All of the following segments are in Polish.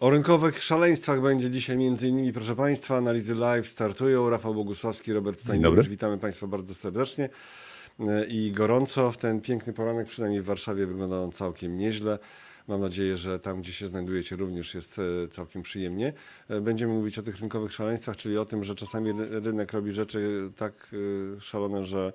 O rynkowych szaleństwach będzie dzisiaj między innymi, proszę Państwa, analizy live startują. Rafał Bogusławski, Robert Stajniewicz. Witamy Państwa bardzo serdecznie e, i gorąco. W ten piękny poranek, przynajmniej w Warszawie, wygląda on całkiem nieźle. Mam nadzieję, że tam, gdzie się znajdujecie, również jest e, całkiem przyjemnie. E, będziemy mówić o tych rynkowych szaleństwach, czyli o tym, że czasami rynek robi rzeczy tak szalone, że,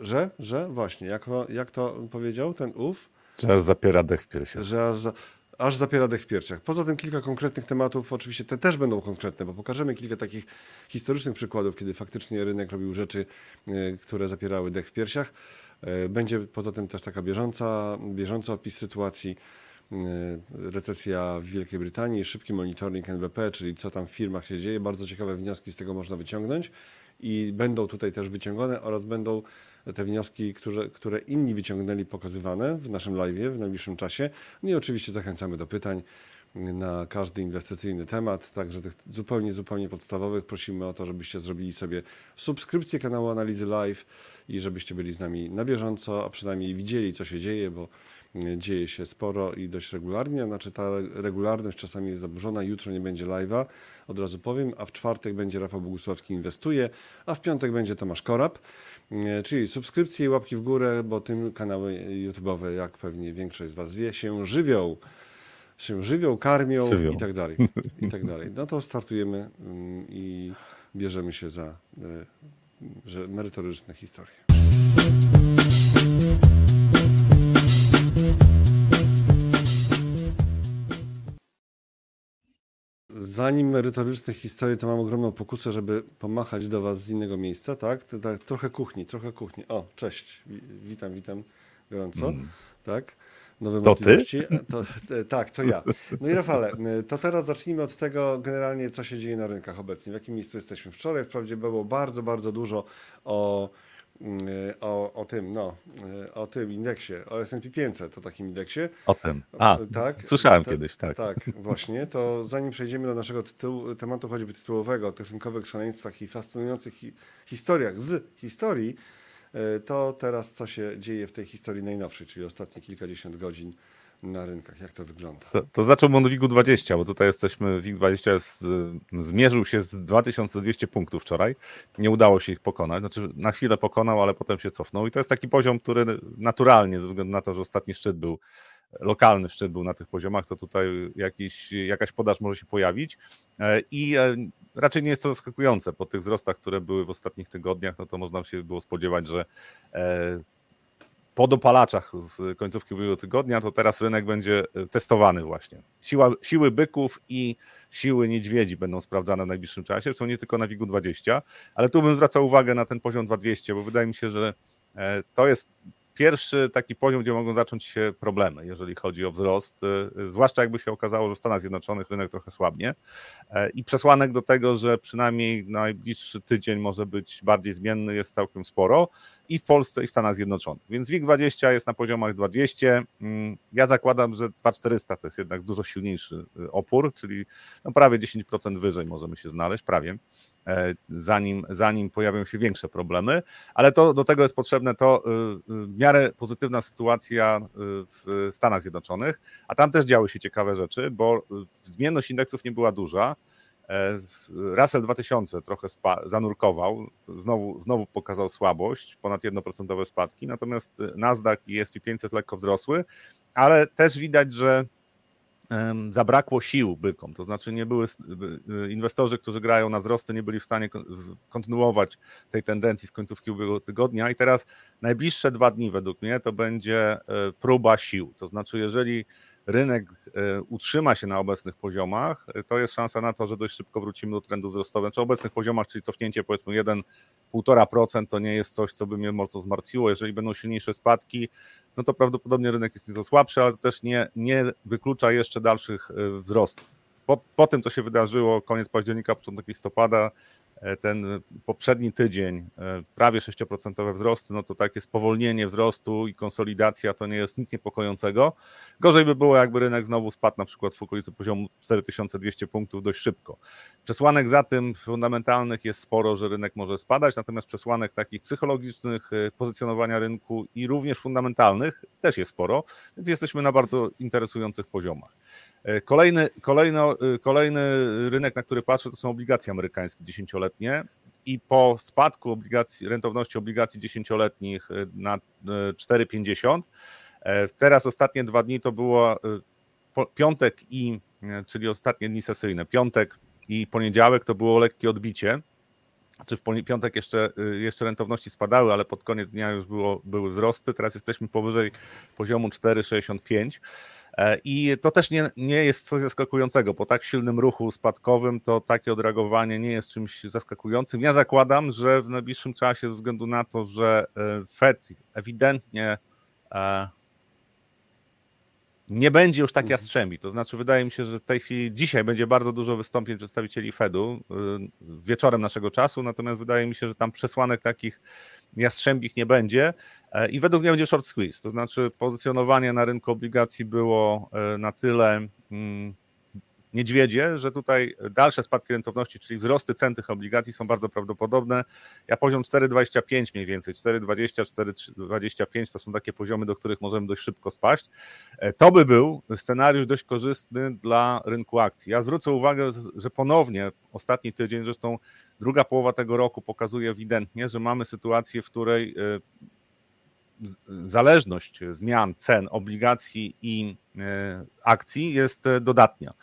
że, że właśnie, jak to, jak to powiedział ten ów? Że aż zapiera dech w piersiach. Że aż za aż zapiera dech w piersiach. Poza tym kilka konkretnych tematów, oczywiście te też będą konkretne, bo pokażemy kilka takich historycznych przykładów, kiedy faktycznie rynek robił rzeczy, e, które zapierały dech w piersiach. E, będzie poza tym też taka bieżąca, bieżący opis sytuacji, e, recesja w Wielkiej Brytanii, szybki monitoring NBP, czyli co tam w firmach się dzieje. Bardzo ciekawe wnioski z tego można wyciągnąć i będą tutaj też wyciągane oraz będą te wnioski, które, które inni wyciągnęli, pokazywane w naszym live w najbliższym czasie. No i oczywiście zachęcamy do pytań na każdy inwestycyjny temat, także tych zupełnie, zupełnie podstawowych. Prosimy o to, żebyście zrobili sobie subskrypcję kanału Analizy Live i żebyście byli z nami na bieżąco, a przynajmniej widzieli, co się dzieje, bo dzieje się sporo i dość regularnie. Znaczy ta regularność czasami jest zaburzona. Jutro nie będzie live'a, od razu powiem, a w czwartek będzie Rafał Bogusławski Inwestuje, a w piątek będzie Tomasz Korab. E, czyli subskrypcje i łapki w górę, bo tym kanały YouTube'owe, jak pewnie większość z Was wie, się żywią. Się żywią, karmią żywią. i tak dalej. I tak dalej. No to startujemy mm, i bierzemy się za że merytoryczne historie. Zanim merytoryczne historie, to mam ogromną pokusę, żeby pomachać do Was z innego miejsca, tak? tak trochę kuchni, trochę kuchni. O, cześć, witam, witam gorąco, mm. tak? Nowe to możliwości. Ty? To, tak, to ja. No i Rafale, to teraz zacznijmy od tego generalnie, co się dzieje na rynkach obecnie. W jakim miejscu jesteśmy? Wczoraj wprawdzie było bardzo, bardzo dużo o o, o tym, no, y, o tym indeksie, o S&P 500, o takim indeksie. O tym, a, tak, słyszałem kiedyś, tak. Tak, właśnie, to zanim przejdziemy do naszego tytułu, tematu choćby tytułowego, o tych rynkowych szaleństwach i fascynujących hi historiach z historii, y, to teraz co się dzieje w tej historii najnowszej, czyli ostatnie kilkadziesiąt godzin na rynkach. Jak to wygląda? To, to zaczął od WIG-20, bo tutaj jesteśmy, WIG-20 jest, zmierzył się z 2200 punktów wczoraj. Nie udało się ich pokonać. Znaczy na chwilę pokonał, ale potem się cofnął. I to jest taki poziom, który naturalnie, ze względu na to, że ostatni szczyt był lokalny szczyt był na tych poziomach, to tutaj jakiś, jakaś podaż może się pojawić e, i e, raczej nie jest to zaskakujące. Po tych wzrostach, które były w ostatnich tygodniach, no to można się było spodziewać, że e, po dopalaczach z końcówki ubiegłego tygodnia, to teraz rynek będzie e, testowany właśnie. Siła, siły byków i siły niedźwiedzi będą sprawdzane w najbliższym czasie, są nie tylko na WIG-u 20, ale tu bym zwracał uwagę na ten poziom 2200, bo wydaje mi się, że e, to jest pierwszy taki poziom, gdzie mogą zacząć się problemy, jeżeli chodzi o wzrost, y, zwłaszcza jakby się okazało, że w Stanach Zjednoczonych rynek trochę słabnie e, i przesłanek do tego, że przynajmniej najbliższy tydzień może być bardziej zmienny jest całkiem sporo i w Polsce i w Stanach Zjednoczonych. Więc WIG20 jest na poziomach 2200. Mm, ja zakładam, że 2400 to jest jednak dużo silniejszy y, opór, czyli no prawie 10% wyżej możemy się znaleźć, prawie. E, zanim, zanim pojawią się większe problemy, ale to do tego jest potrzebne to y, y, w miarę pozytywna sytuacja y, w Stanach Zjednoczonych, a tam też działy się ciekawe rzeczy, bo zmienność indeksów nie była duża. E, Russell 2000 trochę zanurkował, znowu, znowu pokazał słabość, ponad 1% spadki, natomiast Nasdaq i SP 500 lekko wzrosły, ale też widać, że zabrakło sił bykom, to znaczy nie były y, inwestorzy, którzy grają na wzrosty, nie byli w stanie kontynuować tej tendencji z końcówki ubiegłego tygodnia i teraz najbliższe dwa dni według mnie to będzie e, próba sił, to znaczy jeżeli rynek e, utrzyma się na obecnych poziomach, e, to jest szansa na to, że dość szybko wrócimy do trendu wzrostowego. Czy obecnych poziomach, czyli cofnięcie powiedzmy 1,5% to nie jest coś, co by mnie mocno zmartwiło. Jeżeli będą silniejsze spadki, no to prawdopodobnie rynek jest nieco słabszy, ale to też nie, nie wyklucza jeszcze dalszych e, wzrostów. Po, po tym, co się wydarzyło koniec października, początek listopada, ten poprzedni tydzień, e, prawie 6% wzrosty, no to takie spowolnienie wzrostu i konsolidacja to nie jest nic niepokojącego. Gorzej by było, jakby rynek znowu spadł na przykład w okolicy poziomu 4200 punktów dość szybko. Przesłanek za tym fundamentalnych jest sporo, że rynek może spadać, natomiast przesłanek takich psychologicznych, e, pozycjonowania rynku i również fundamentalnych też jest sporo, więc jesteśmy na bardzo interesujących poziomach. E, kolejny, kolejny, kolejny rynek, na który patrzę, to są obligacje amerykańskie dziesięcioletnie i po spadku obligacji, rentowności obligacji dziesięcioletnich na 4,50 teraz ostatnie dwa dni to było piątek i, czyli ostatnie dni sesyjne, piątek i poniedziałek to było lekkie odbicie, czy w piątek jeszcze, jeszcze rentowności spadały, ale pod koniec dnia już było, były wzrosty. Teraz jesteśmy powyżej poziomu 4,65. E, I to też nie, nie jest coś zaskakującego. Po tak silnym ruchu spadkowym to takie odreagowanie nie jest czymś zaskakującym. Ja zakładam, że w najbliższym czasie, ze względu na to, że e, Fed ewidentnie e, nie będzie już tak mhm. jastrzębi. To znaczy, wydaje mi się, że w tej chwili dzisiaj będzie bardzo dużo wystąpień przedstawicieli Fedu wieczorem naszego czasu, natomiast wydaje mi się, że tam przesłanek takich jastrzębich nie będzie i według mnie będzie short squeeze. To znaczy, pozycjonowanie na rynku obligacji było e, na tyle mm, niedźwiedzie, że tutaj dalsze spadki rentowności, czyli wzrosty cen tych obligacji są bardzo prawdopodobne. Ja poziom 4,25 mniej więcej, 4,20, 4,25 to są takie poziomy, do których możemy dość szybko spaść. E, to by był scenariusz dość korzystny dla rynku akcji. Ja zwrócę uwagę, że ponownie ostatni tydzień, zresztą druga połowa tego roku pokazuje ewidentnie, że mamy sytuację, w której e, zależność zmian cen obligacji i e, akcji jest dodatnia.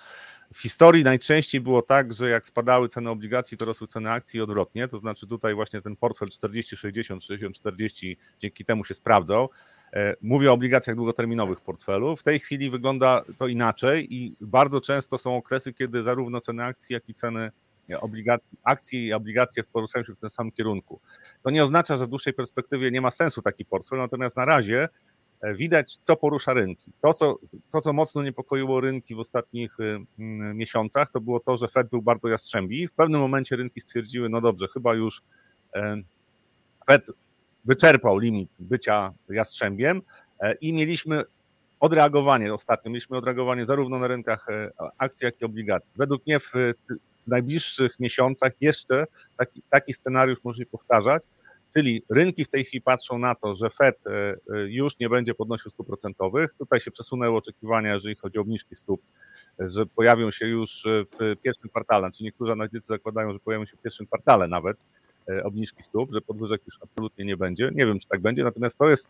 W historii najczęściej było tak, że jak spadały ceny obligacji, to rosły ceny akcji i odwrotnie. To znaczy tutaj właśnie ten portfel 40-60, 60-40 dzięki temu się sprawdzał. E, mówię o obligacjach długoterminowych portfelu. W tej chwili wygląda to inaczej i bardzo często są okresy, kiedy zarówno ceny akcji, jak i ceny akcji i obligacje poruszają się w tym samym kierunku. To nie oznacza, że w dłuższej perspektywie nie ma sensu taki portfel, natomiast na razie E, widać, co porusza rynki. To co, to, co mocno niepokoiło rynki w ostatnich y, miesiącach, to było to, że Fed był bardzo jastrzębi. W pewnym momencie rynki stwierdziły, no dobrze, chyba już e, Fed wyczerpał limit bycia jastrzębiem e, i mieliśmy odreagowanie ostatnio, mieliśmy odreagowanie zarówno na rynkach akcji, jak i obligacji. Według mnie w najbliższych miesiącach jeszcze taki, taki scenariusz może się powtarzać, Czyli rynki w tej chwili patrzą na to, że Fed e, e, już nie będzie podnosił stóp procentowych. Tutaj się przesunęły oczekiwania, jeżeli chodzi o obniżki stóp, że pojawią się już w pierwszym kwartale. Czyli znaczy niektórzy analitycy zakładają, że pojawią się w pierwszym kwartale nawet e, obniżki stóp, że podwyżek już absolutnie nie będzie. Nie wiem, czy tak będzie, natomiast to jest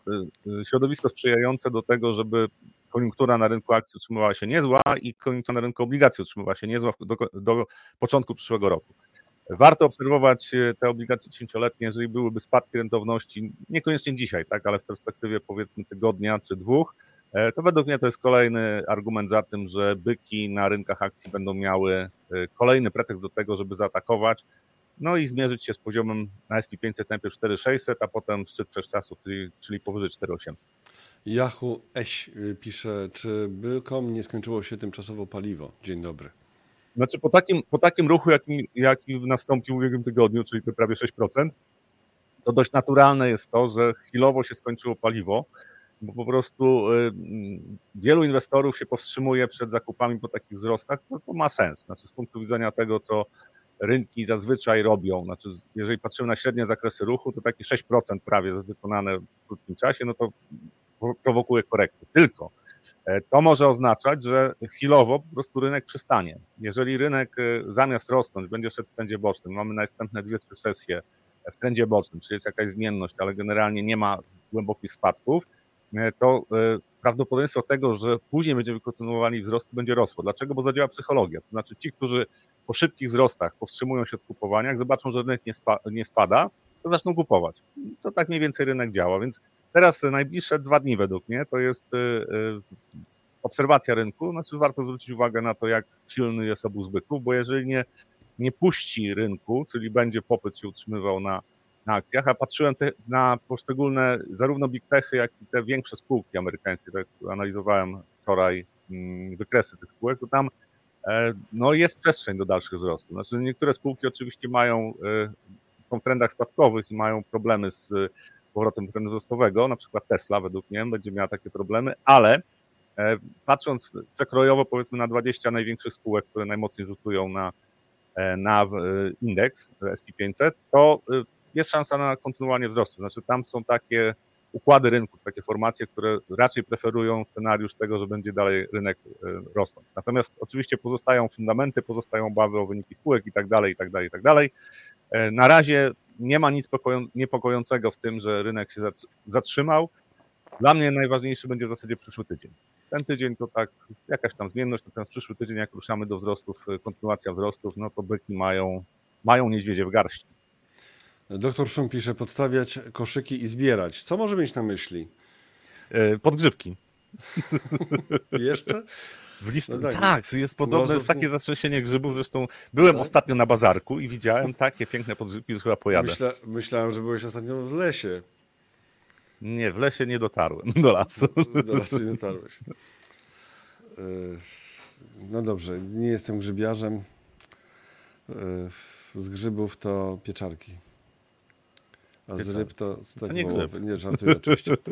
środowisko sprzyjające do tego, żeby koniunktura na rynku akcji utrzymywała się niezła i koniunktura na rynku obligacji utrzymywała się niezła do, do początku przyszłego roku. Warto obserwować e, te obligacje dziesięcioletnie, jeżeli byłyby spadki rentowności, niekoniecznie dzisiaj, tak, ale w perspektywie powiedzmy tygodnia czy dwóch, e, to według mnie to jest kolejny argument za tym, że byki na rynkach akcji będą miały e, kolejny pretekst do tego, żeby zaatakować, no i zmierzyć się z poziomem na SP500 najpierw 4600, a potem szczyt wszechczasów, czyli, czyli powyżej 4800. Yahoo Eś pisze, czy bykom nie skończyło się tymczasowo paliwo? Dzień dobry. Znaczy po takim, po takim ruchu, jaki, jaki nastąpił w ubiegłym tygodniu, czyli te prawie 6%, to dość naturalne jest to, że chwilowo się skończyło paliwo, bo po prostu y, wielu inwestorów się powstrzymuje przed zakupami po takich wzrostach, to, to ma sens. Znaczy z punktu widzenia tego, co rynki zazwyczaj robią, znaczy jeżeli patrzymy na średnie zakresy ruchu, to takie 6% prawie wykonane w krótkim czasie, no to prowokuje korekty. Tylko E, to może oznaczać, że chwilowo po prostu rynek przystanie. Jeżeli rynek e, zamiast rosnąć będzie szedł w trendzie bocznym, mamy następne dwie, trzy sesje w trendzie bocznym, czyli jest jakaś zmienność, ale generalnie nie ma głębokich spadków, to prawdopodobieństwo tego, że później będziemy kontynuowali wzrost, będzie rosło. Dlaczego? Bo zadziała psychologia. To znaczy ci, którzy po szybkich wzrostach powstrzymują się od kupowania, jak zobaczą, że rynek nie, spa, nie spada, to zaczną kupować. To tak mniej więcej rynek działa, więc Teraz najbliższe dwa dni według mnie to jest y, obserwacja rynku. Znaczy warto zwrócić uwagę na to, jak silny jest obóz byków, bo jeżeli nie, nie puści rynku, czyli będzie popyt się utrzymywał na, na akcjach, a patrzyłem te, na poszczególne zarówno big techy, jak i te większe spółki amerykańskie, tak analizowałem wczoraj mm, wykresy tych spółek, to tam e, no, jest przestrzeń do dalszych wzrostów. Znaczy niektóre spółki oczywiście mają, e, są w trendach spadkowych i mają problemy z powrotem trendu wzrostowego, na przykład Tesla według mnie będzie miała takie problemy, ale e, patrząc przekrojowo powiedzmy na 20 największych spółek, które najmocniej rzutują na, e, na e, indeks SP500, to jest szansa na kontynuowanie wzrostu. Znaczy tam są takie układy rynku, takie formacje, które raczej preferują scenariusz tego, że będzie dalej rynek rosnąć. Natomiast oczywiście pozostają fundamenty, pozostają obawy o wyniki spółek i tak dalej, i tak dalej, i tak dalej. Na razie nie ma nic niepokojącego w tym, że rynek się zatrzymał. Dla mnie najważniejszy będzie w zasadzie przyszły tydzień. Ten tydzień to tak jakaś tam zmienność, natomiast przyszły tydzień, jak ruszamy do wzrostów, kontynuacja wzrostów, no to byki mają, mają niedźwiedzie w garści. Doktor Szum pisze, podstawiać koszyki i zbierać. Co może mieć na myśli? Podgrzybki. Jeszcze? W list... no tak, tak, jest podobne, jest takie zatrzęsienie grzybów. Zresztą byłem tak? ostatnio na bazarku i widziałem takie piękne podgrzybki, że chyba pojadę. Myśla, myślałem, że byłeś ostatnio w lesie. Nie, w lesie nie dotarłem do lasu. Do lasu nie dotarłeś. E, no dobrze, nie jestem grzybiarzem. E, z grzybów to pieczarki. A z ryb to z tego. To nie. Nie, żartuję oczywiście.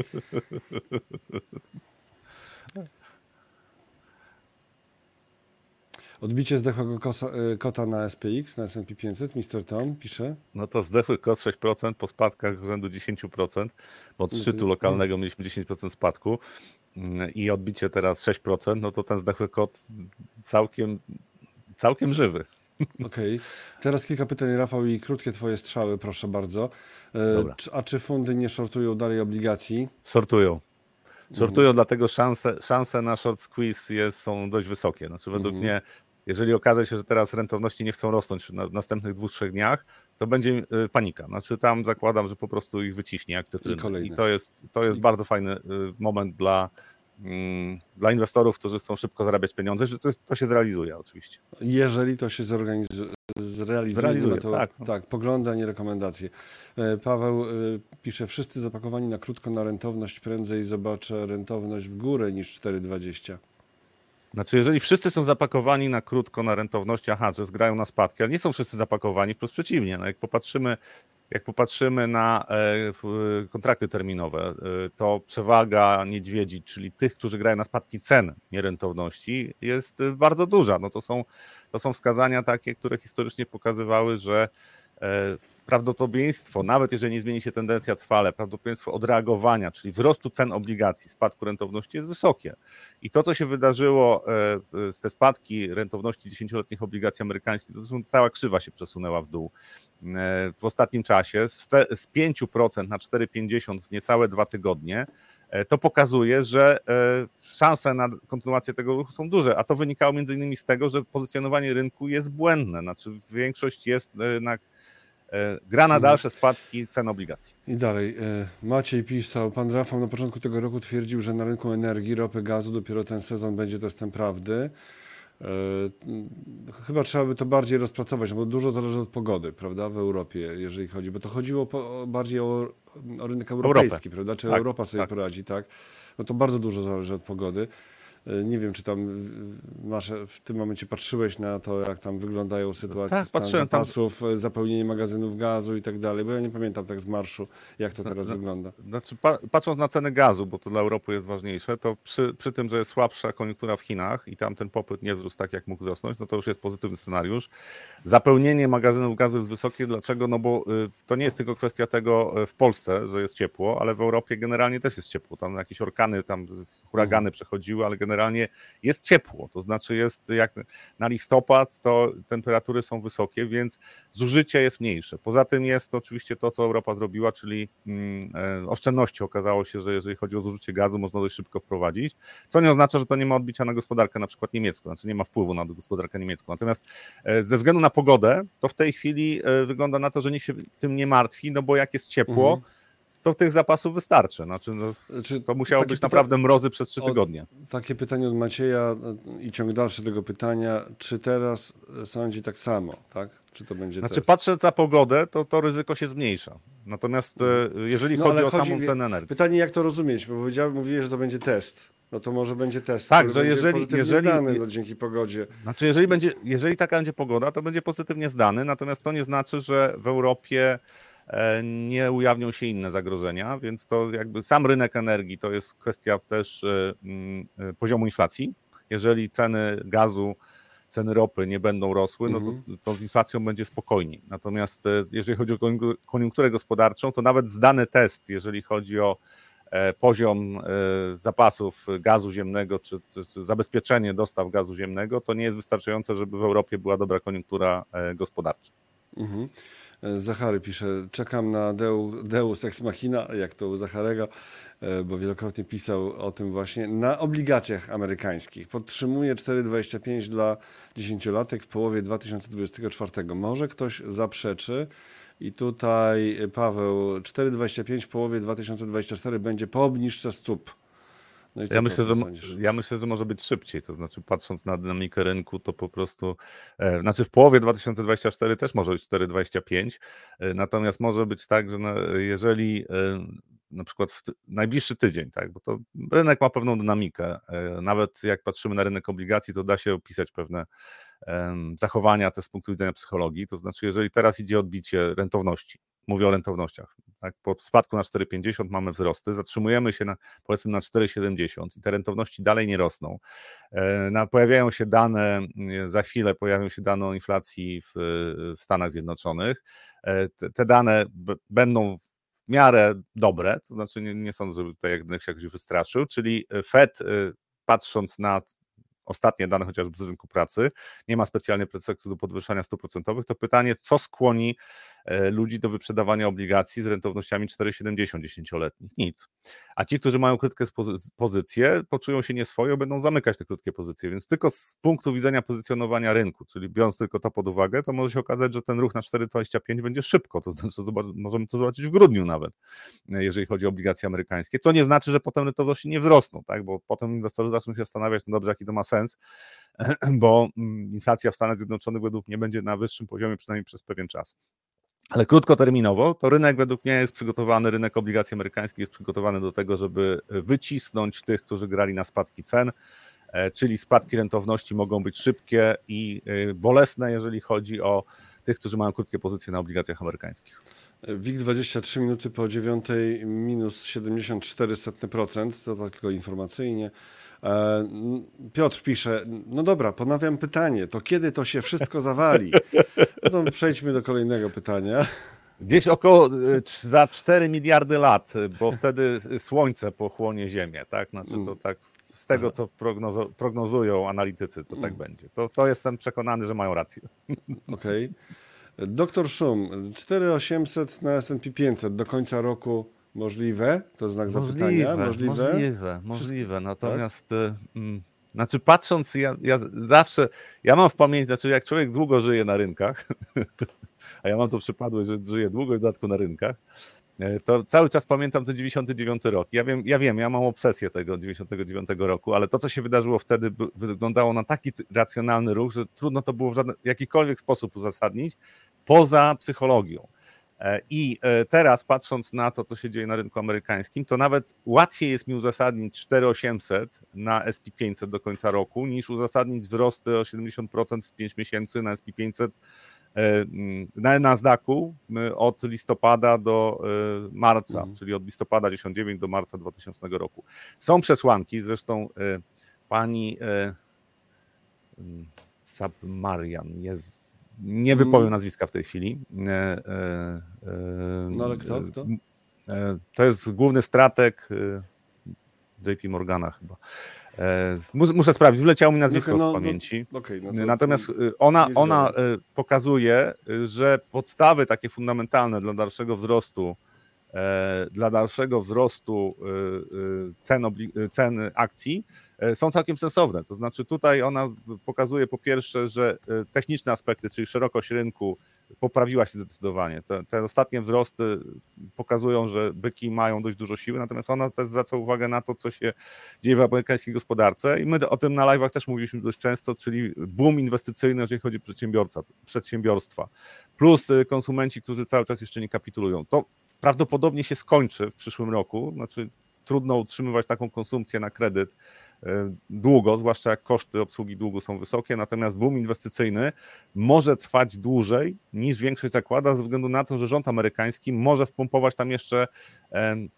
Odbicie zdechłego kosa, y, kota na SPX, na S&P 500, Mr. Tom pisze. No to zdechły kot 6% po spadkach rzędu 10%, bo od szczytu lokalnego mieliśmy 10% spadku mm, i odbicie teraz 6%, no to ten zdechły kot całkiem, całkiem żywy. Okej. Okay. Teraz kilka pytań, Rafał, i krótkie twoje strzały, proszę bardzo. E, Dobra. A czy fundy nie shortują dalej obligacji? Sortują. Sortują, mhm. dlatego szanse, szanse na short squeeze jest, są dość wysokie. Znaczy, według mhm. mnie jeżeli okaże się, że teraz rentowności nie chcą rosnąć na następnych dwóch, trzech dniach, to będzie y, panika. Znaczy tam zakładam, że po prostu ich wyciśnie jak cytryny. I, I to jest, to jest I... bardzo fajny y, moment dla, dla inwestorów, którzy chcą szybko zarabiać pieniądze, że to, to się zrealizuje oczywiście. Jeżeli to się zorganizuje, zrealizuje, zrealizuje to, tak. tak, poglądy, a nie rekomendacje. E, Paweł y, pisze, wszyscy zapakowani na krótko na rentowność, prędzej zobaczę rentowność w górę niż 4,20. Znaczy, jeżeli wszyscy są zapakowani na krótko, na rentowności, aha, że zgrają na spadki, ale nie są wszyscy zapakowani, wprost przeciwnie. No jak popatrzymy, jak popatrzymy na e, kontrakty terminowe, e, to przewaga niedźwiedzi, czyli tych, którzy grają na spadki cen nierentowności, jest bardzo duża. No to są, to są wskazania takie, które historycznie pokazywały, że e, prawdopodobieństwo, nawet jeżeli nie zmieni się tendencja trwale, prawdopodobieństwo odreagowania, czyli wzrostu cen obligacji, spadku rentowności jest wysokie. I to, co się wydarzyło e, z te spadki rentowności 10-letnich obligacji amerykańskich, to cała krzywa się przesunęła w dół e, w ostatnim czasie z, te, z 5% na 4,50 w niecałe dwa tygodnie e, to pokazuje, że szanse na kontynuację tego ruchu są duże, a to wynikało między innymi z tego, że pozycjonowanie rynku jest błędne, znaczy większość jest na E, gra na mhm. dalsze spadki cen obligacji. I dalej. E, Maciej pisał, pan Rafał na początku tego roku twierdził, że na rynku energii, ropy, gazu dopiero ten sezon będzie testem prawdy. E, chyba trzeba by to bardziej rozpracować, no bo dużo zależy od pogody, prawda, w Europie, jeżeli chodzi, bo to chodziło po, bardziej o, o rynek europejski, Europę. prawda, czy tak, Europa sobie tak. poradzi, tak, no to bardzo dużo zależy od pogody. E, nie wiem, czy tam masz, w tym momencie patrzyłeś na to, jak tam wyglądają sytuacje tak, stan zapasów, tam... E, zapełnienie magazynów gazu i tak dalej, bo ja nie pamiętam tak z marszu, jak to teraz no, wygląda. Znaczy, patrząc na ceny gazu, bo to dla Europy jest ważniejsze, to przy, przy tym, że jest słabsza koniunktura w Chinach i tam ten popyt nie wzrósł tak, jak mógł wzrosnąć, no to już jest pozytywny scenariusz. Zapełnienie magazynów gazu jest wysokie, dlaczego? No bo to nie jest tylko kwestia tego w Polsce, że jest ciepło, ale w Europie generalnie też jest ciepło. Tam jakieś orkany, tam huragany mhm. przechodziły, ale generalnie generalnie jest ciepło, to znaczy jest jak na listopad, to temperatury są wysokie, więc zużycie jest mniejsze. Poza tym jest oczywiście to, co Europa zrobiła, czyli mm, e, oszczędności. Okazało się, że jeżeli chodzi o zużycie gazu, można dość szybko wprowadzić, co nie oznacza, że to nie ma odbicia na gospodarkę na przykład niemiecką, znaczy nie ma wpływu na gospodarkę niemiecką. Natomiast e, ze względu na pogodę, to w tej chwili e, wygląda na to, że nikt się tym nie martwi, no bo jak jest ciepło, mhm to tych zapasów wystarczy. Znaczy, no, Czy to musiało być naprawdę mrozy przez trzy tygodnie. takie pytanie od Macieja i ciąg dalszy tego pytania. Czy teraz sądzi tak samo, tak? Czy to będzie Znaczy test? patrzę na pogodę, to to ryzyko się zmniejsza. Natomiast e, jeżeli no, chodzi o chodzi, samą cenę energii. Pytanie jak to rozumieć, bo powiedziałem, mówiłeś, że to będzie test. No to może będzie test. Tak, że jeżeli, jeżeli zdany, no, dzięki pogodzie. Znaczy, jeżeli, będzie, jeżeli taka będzie pogoda, to będzie pozytywnie zdany, natomiast to nie znaczy, że w Europie E, nie ujawnią się inne zagrożenia, więc to jakby sam rynek energii to jest kwestia też e, mm, e, poziomu inflacji. Jeżeli ceny gazu, ceny ropy nie będą rosły, no to, mhm. to z inflacją będzie spokojniej. Natomiast jeżeli chodzi o koniunkturę gospodarczą, to nawet zdany test, jeżeli chodzi o e, poziom zapasów gazu ziemnego, czy, czy, czy zabezpieczenie dostaw gazu ziemnego, to nie jest wystarczające, żeby w Europie była dobra koniunktura gospodarcza. Mhm. Zachary pisze, czekam na Deus Ex Machina, jak to u Zacharego, e, bo wielokrotnie pisał o tym właśnie, na obligacjach amerykańskich. Podtrzymuje 4,25 dla dziesięciolatek w połowie 2024. Może ktoś zaprzeczy i tutaj Paweł, 4,25 w połowie 2024 będzie po obniżce stóp. No ja, myślę, że, ja myślę, że może być szybciej. To znaczy, patrząc na dynamikę rynku, to po prostu, e, znaczy w połowie 2024 też może być 4,25. E, natomiast może być tak, że na, jeżeli e, na przykład w najbliższy tydzień, tak, bo to rynek ma pewną dynamikę. E, nawet jak patrzymy na rynek obligacji, to da się opisać pewne zachowania też z punktu widzenia psychologii. To znaczy, jeżeli teraz idzie odbicie rentowności, mówię o rentownościach, tak, po spadku na 4,50 mamy wzrosty, zatrzymujemy się na, powiedzmy na 4,70 i te rentowności dalej nie rosną. E, na, pojawiają się dane, za chwilę pojawią się dane o inflacji w, w Stanach Zjednoczonych. E, te, te dane b, będą w miarę dobre, to znaczy nie, nie sądzę, żeby tutaj jak się jakoś wystraszył, czyli Fed patrząc na ostatnie dane chociażby z rynku pracy, nie ma specjalnie pretekstu do podwyższania stóp procentowych, to pytanie, co skłoni e, ludzi do wyprzedawania obligacji z rentownościami 4,70 dziesięcioletnich? Nic. A ci, którzy mają krótkie pozycje, poczują się nieswojo, będą zamykać te krótkie pozycje, więc tylko z punktu widzenia pozycjonowania rynku, czyli biorąc tylko to pod uwagę, to może się okazać, że ten ruch na 4,25 będzie szybko, to znaczy możemy to zobaczyć w grudniu nawet, e, jeżeli chodzi o obligacje amerykańskie, co nie znaczy, że potem rentowności nie wzrosną, tak? bo potem inwestorzy zaczną się zastanawiać, no dobrze, jaki to ma sens, sens, bo mm, inflacja w Stanach Zjednoczonych według mnie będzie na wyższym poziomie przynajmniej przez pewien czas. Ale krótkoterminowo to rynek według mnie jest przygotowany, rynek obligacji amerykańskich jest przygotowany do tego, żeby wycisnąć tych, którzy grali na spadki cen, e, czyli spadki rentowności mogą być szybkie i e, bolesne, jeżeli chodzi o tych, którzy mają krótkie pozycje na obligacjach amerykańskich. WIG 23 minuty po 9 minus 74%, to tak tylko informacyjnie. E, Piotr pisze, no dobra, ponawiam pytanie, to kiedy to się wszystko zawali? No to przejdźmy do kolejnego pytania. Gdzieś około e, za 4 miliardy lat, bo wtedy Słońce pochłonie Ziemię, tak? Znaczy to mm. tak z tego, co prognozo prognozują analitycy, to tak mm. będzie. To, to jestem przekonany, że mają rację. Okej. Okay. Doktor Szum, 4800 na S&P 500 do końca roku Możliwe? To znak możliwe, zapytania? Możliwe, możliwe. możliwe. Natomiast tak? mm, znaczy patrząc, ja, ja zawsze, ja mam w pamięci, znaczy jak człowiek długo żyje na rynkach, a ja mam to przypadłość, że żyję długo i w dodatku na rynkach, e, to cały czas pamiętam ten 99 rok. Ja wiem, ja wiem, ja mam obsesję tego 99 roku, ale to, co się wydarzyło wtedy, wyglądało na taki racjonalny ruch, że trudno to było w żaden, jakikolwiek sposób uzasadnić, poza psychologią. E, I e, teraz, patrząc na to, co się dzieje na rynku amerykańskim, to nawet łatwiej jest mi uzasadnić 4800 na SP500 do końca roku, niż uzasadnić wzrosty o 70% w 5 miesięcy na SP500 e, na Nasdaqu od listopada do marca, mhm. czyli od listopada 19 do marca 2000 roku. Są przesłanki, zresztą pani Sabmarian jest nie wypowiem mm. nazwiska w tej chwili. E, e, e, no ale kto? kto? To jest główny strateg JP Morgana chyba. Muszę sprawdzić, wleciało mi nazwisko no, z no, pamięci. No, okay, Natomiast ona, ona pokazuje, że podstawy takie fundamentalne dla dalszego wzrostu dla dalszego wzrostu cen, cen akcji E, są całkiem sensowne. To znaczy tutaj ona pokazuje po pierwsze, że e, techniczne aspekty, czyli szerokość rynku poprawiła się zdecydowanie. Te, te, ostatnie wzrosty pokazują, że byki mają dość dużo siły, natomiast ona też zwraca uwagę na to, co się dzieje w amerykańskiej gospodarce i my o tym na live'ach też mówiliśmy dość często, czyli boom inwestycyjny, jeżeli chodzi o przedsiębiorca, przedsiębiorstwa, plus e, konsumenci, którzy cały czas jeszcze nie kapitulują. To prawdopodobnie się skończy w przyszłym roku, znaczy trudno utrzymywać taką konsumpcję na kredyt e, długo, zwłaszcza jak koszty obsługi długu są wysokie, natomiast boom inwestycyjny może trwać dłużej niż większość zakłada, ze względu na to, że rząd amerykański może wpompować tam jeszcze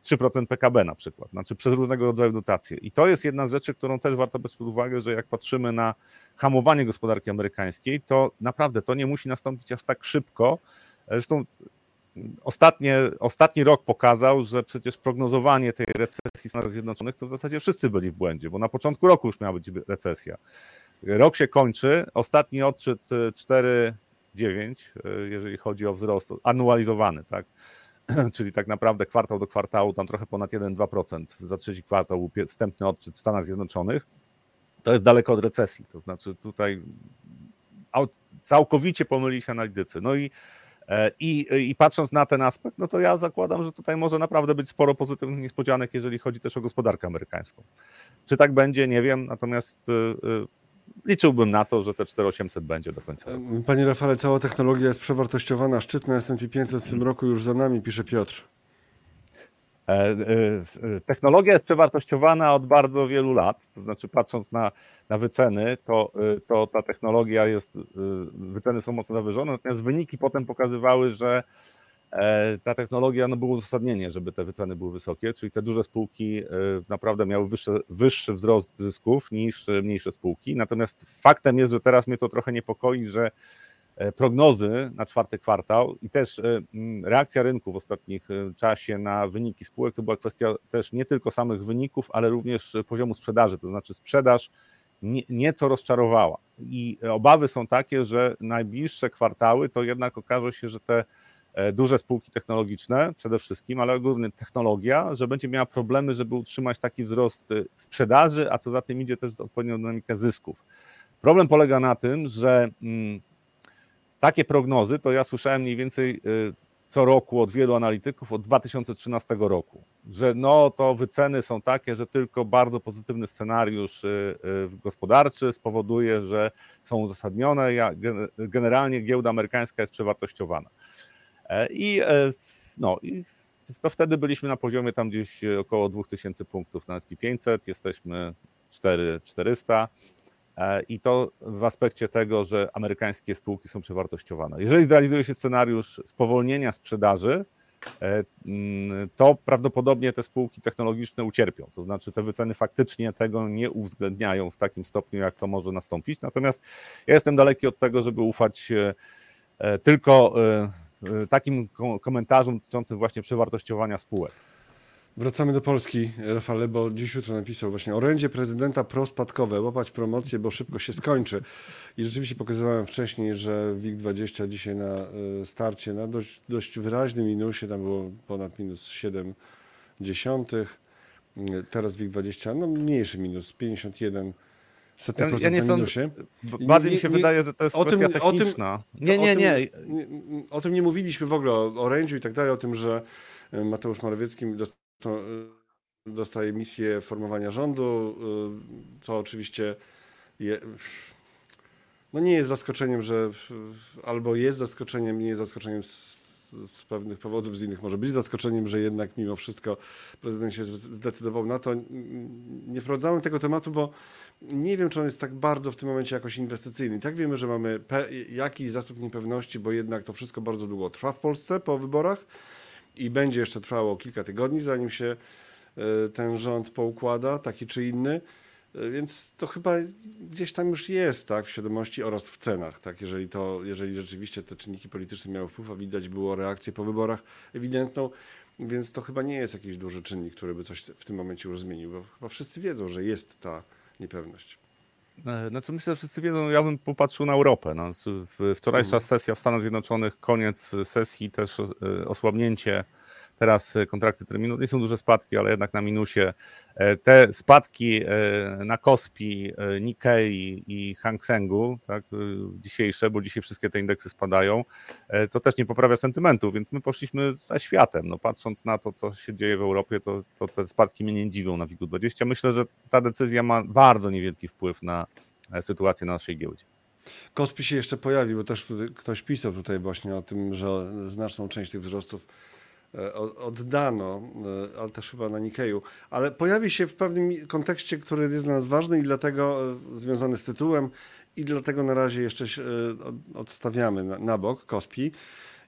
3% PKB na przykład, znaczy przez różnego rodzaju dotacje. I to jest jedna z rzeczy, którą też warto brać pod uwagę, że jak patrzymy na hamowanie gospodarki amerykańskiej, to naprawdę to nie musi nastąpić aż tak szybko. Zresztą ostatnie, ostatni rok pokazał, że przecież prognozowanie tej recesji w Stanach Zjednoczonych to w zasadzie wszyscy byli w błędzie, bo na początku roku już miała być recesja. Rok się kończy, ostatni odczyt 4,9, jeżeli chodzi o wzrost anualizowany, tak? czyli tak naprawdę kwartał do kwartału, tam trochę ponad 1-2% za trzeci kwartał był wstępny odczyt w Stanach Zjednoczonych, to jest daleko od recesji. To znaczy tutaj całkowicie pomyli się analitycy. No i, e, i, i patrząc na ten aspekt, no to ja zakładam, że tutaj może naprawdę być sporo pozytywnych niespodzianek, jeżeli chodzi też o gospodarkę amerykańską. Czy tak będzie, nie wiem, natomiast e, e, liczyłbym na to, że te 4800 będzie do końca. Panie Rafale, cała technologia jest przewartościowana. Szczyt na S&P 500 w tym roku już za nami, pisze Piotr. E, e, technologia jest przewartościowana od bardzo wielu lat, to znaczy patrząc na, na wyceny, to, e, to ta technologia jest, wyceny są mocno zawyżone, natomiast wyniki potem pokazywały, że ta technologia, no było uzasadnienie, żeby te wyceny były wysokie, czyli te duże spółki naprawdę miały wyższy, wyższy wzrost zysków niż mniejsze spółki, natomiast faktem jest, że teraz mnie to trochę niepokoi, że E, prognozy na czwarty kwartał i też e, reakcja rynku w ostatnich e, czasie na wyniki spółek to była kwestia też nie tylko samych wyników, ale również poziomu sprzedaży, to znaczy sprzedaż nieco rozczarowała. I obawy są takie, że najbliższe kwartały to jednak okaże się, że te duże spółki technologiczne przede wszystkim, ale głównie technologia, że będzie miała problemy, żeby utrzymać taki wzrost sprzedaży, a co za tym idzie też odpowiednią dynamikę zysków. Problem polega na tym, że takie prognozy to ja słyszałem mniej więcej y, co roku od wielu analityków od 2013 roku, że no to wyceny są takie, że tylko bardzo pozytywny scenariusz y, y, gospodarczy spowoduje, że są uzasadnione. Generalnie giełda amerykańska jest przewartościowana. E, I, e, no, i to wtedy byliśmy na poziomie tam gdzieś około 2000 punktów na SP500, jesteśmy 4400. E, I to w aspekcie tego, że amerykańskie spółki są przewartościowane. Jeżeli realizuje się scenariusz spowolnienia sprzedaży, e, mm, to prawdopodobnie te spółki technologiczne ucierpią. To znaczy, te wyceny faktycznie tego nie uwzględniają w takim stopniu, jak to może nastąpić. Natomiast ja jestem daleki od tego, żeby ufać e, tylko takim komentarzom dotyczącym właśnie przewartościowania spółek. Wracamy do Polski, Rafale, bo dziś jutro napisał właśnie orędzie prezydenta prospadkowe, łapać promocję, bo szybko się skończy. I rzeczywiście pokazywałem wcześniej, że WIG20 dzisiaj na y, starcie na dość, dość wyraźnym minusie, tam było ponad minus 7 dziesiątych. Y, teraz WIG20, no mniejszy minus, 51 ja, ja nie minusie. Bardziej mi się nie, wydaje, że to jest kwestia tym, techniczna. Tym, nie, nie, nie. O tym, nie. O tym nie mówiliśmy w ogóle, o orędziu i tak dalej, o tym, że y, Mateusz Morawiecki y, dostaje misję formowania rządu, y, co oczywiście je, no nie jest zaskoczeniem, że albo jest zaskoczeniem, nie jest zaskoczeniem z, z, pewnych powodów, z innych może być zaskoczeniem, że jednak mimo wszystko prezydent się zdecydował na to. Nie wprowadzałem tego tematu, bo nie wiem, czy on jest tak bardzo w tym momencie jakoś inwestycyjny. tak wiemy, że mamy jakiś zasób niepewności, bo jednak to wszystko bardzo długo trwa w Polsce po wyborach i będzie jeszcze trwało kilka tygodni, zanim się e, ten rząd poukłada, taki czy inny. E, więc to chyba gdzieś tam już jest, tak, w świadomości oraz w cenach, tak, jeżeli to, jeżeli rzeczywiście te czynniki polityczne miały wpływ, a widać było reakcję po wyborach ewidentną, więc to chyba nie jest jakiś duży czynnik, który by coś w tym momencie już zmienił, bo chyba wszyscy wiedzą, że jest ta niepewność. E, znaczy myślę, że wszyscy wiedzą, ja bym popatrzył na Europę. No, wczorajsza mhm. sesja w Stanach Zjednoczonych, koniec sesji, też e, osłabnięcie Teraz e, kontrakty terminu, nie są duże spadki, ale jednak na minusie. E, te spadki e, na Kospi, Nikkei i Hang Sengu, tak, dzisiejsze, bo dzisiaj wszystkie te indeksy spadają, to też nie poprawia sentymentu, więc my poszliśmy za światem. No, patrząc na to, co się dzieje w Europie, to, to te spadki mnie nie dziwią na WIG-20. Myślę, że ta decyzja ma bardzo niewielki wpływ na sytuację na naszej giełdzie. Kospi się jeszcze pojawił, bo też ktoś pisał tutaj właśnie o tym, że znaczną część tych wzrostów oddano, e, ale też chyba na Nikeju, ale pojawi się w pewnym kontekście, który jest dla nas ważny i dlatego e, związany z tytułem i dlatego na razie jeszcze odstawiamy na, bok Kospi.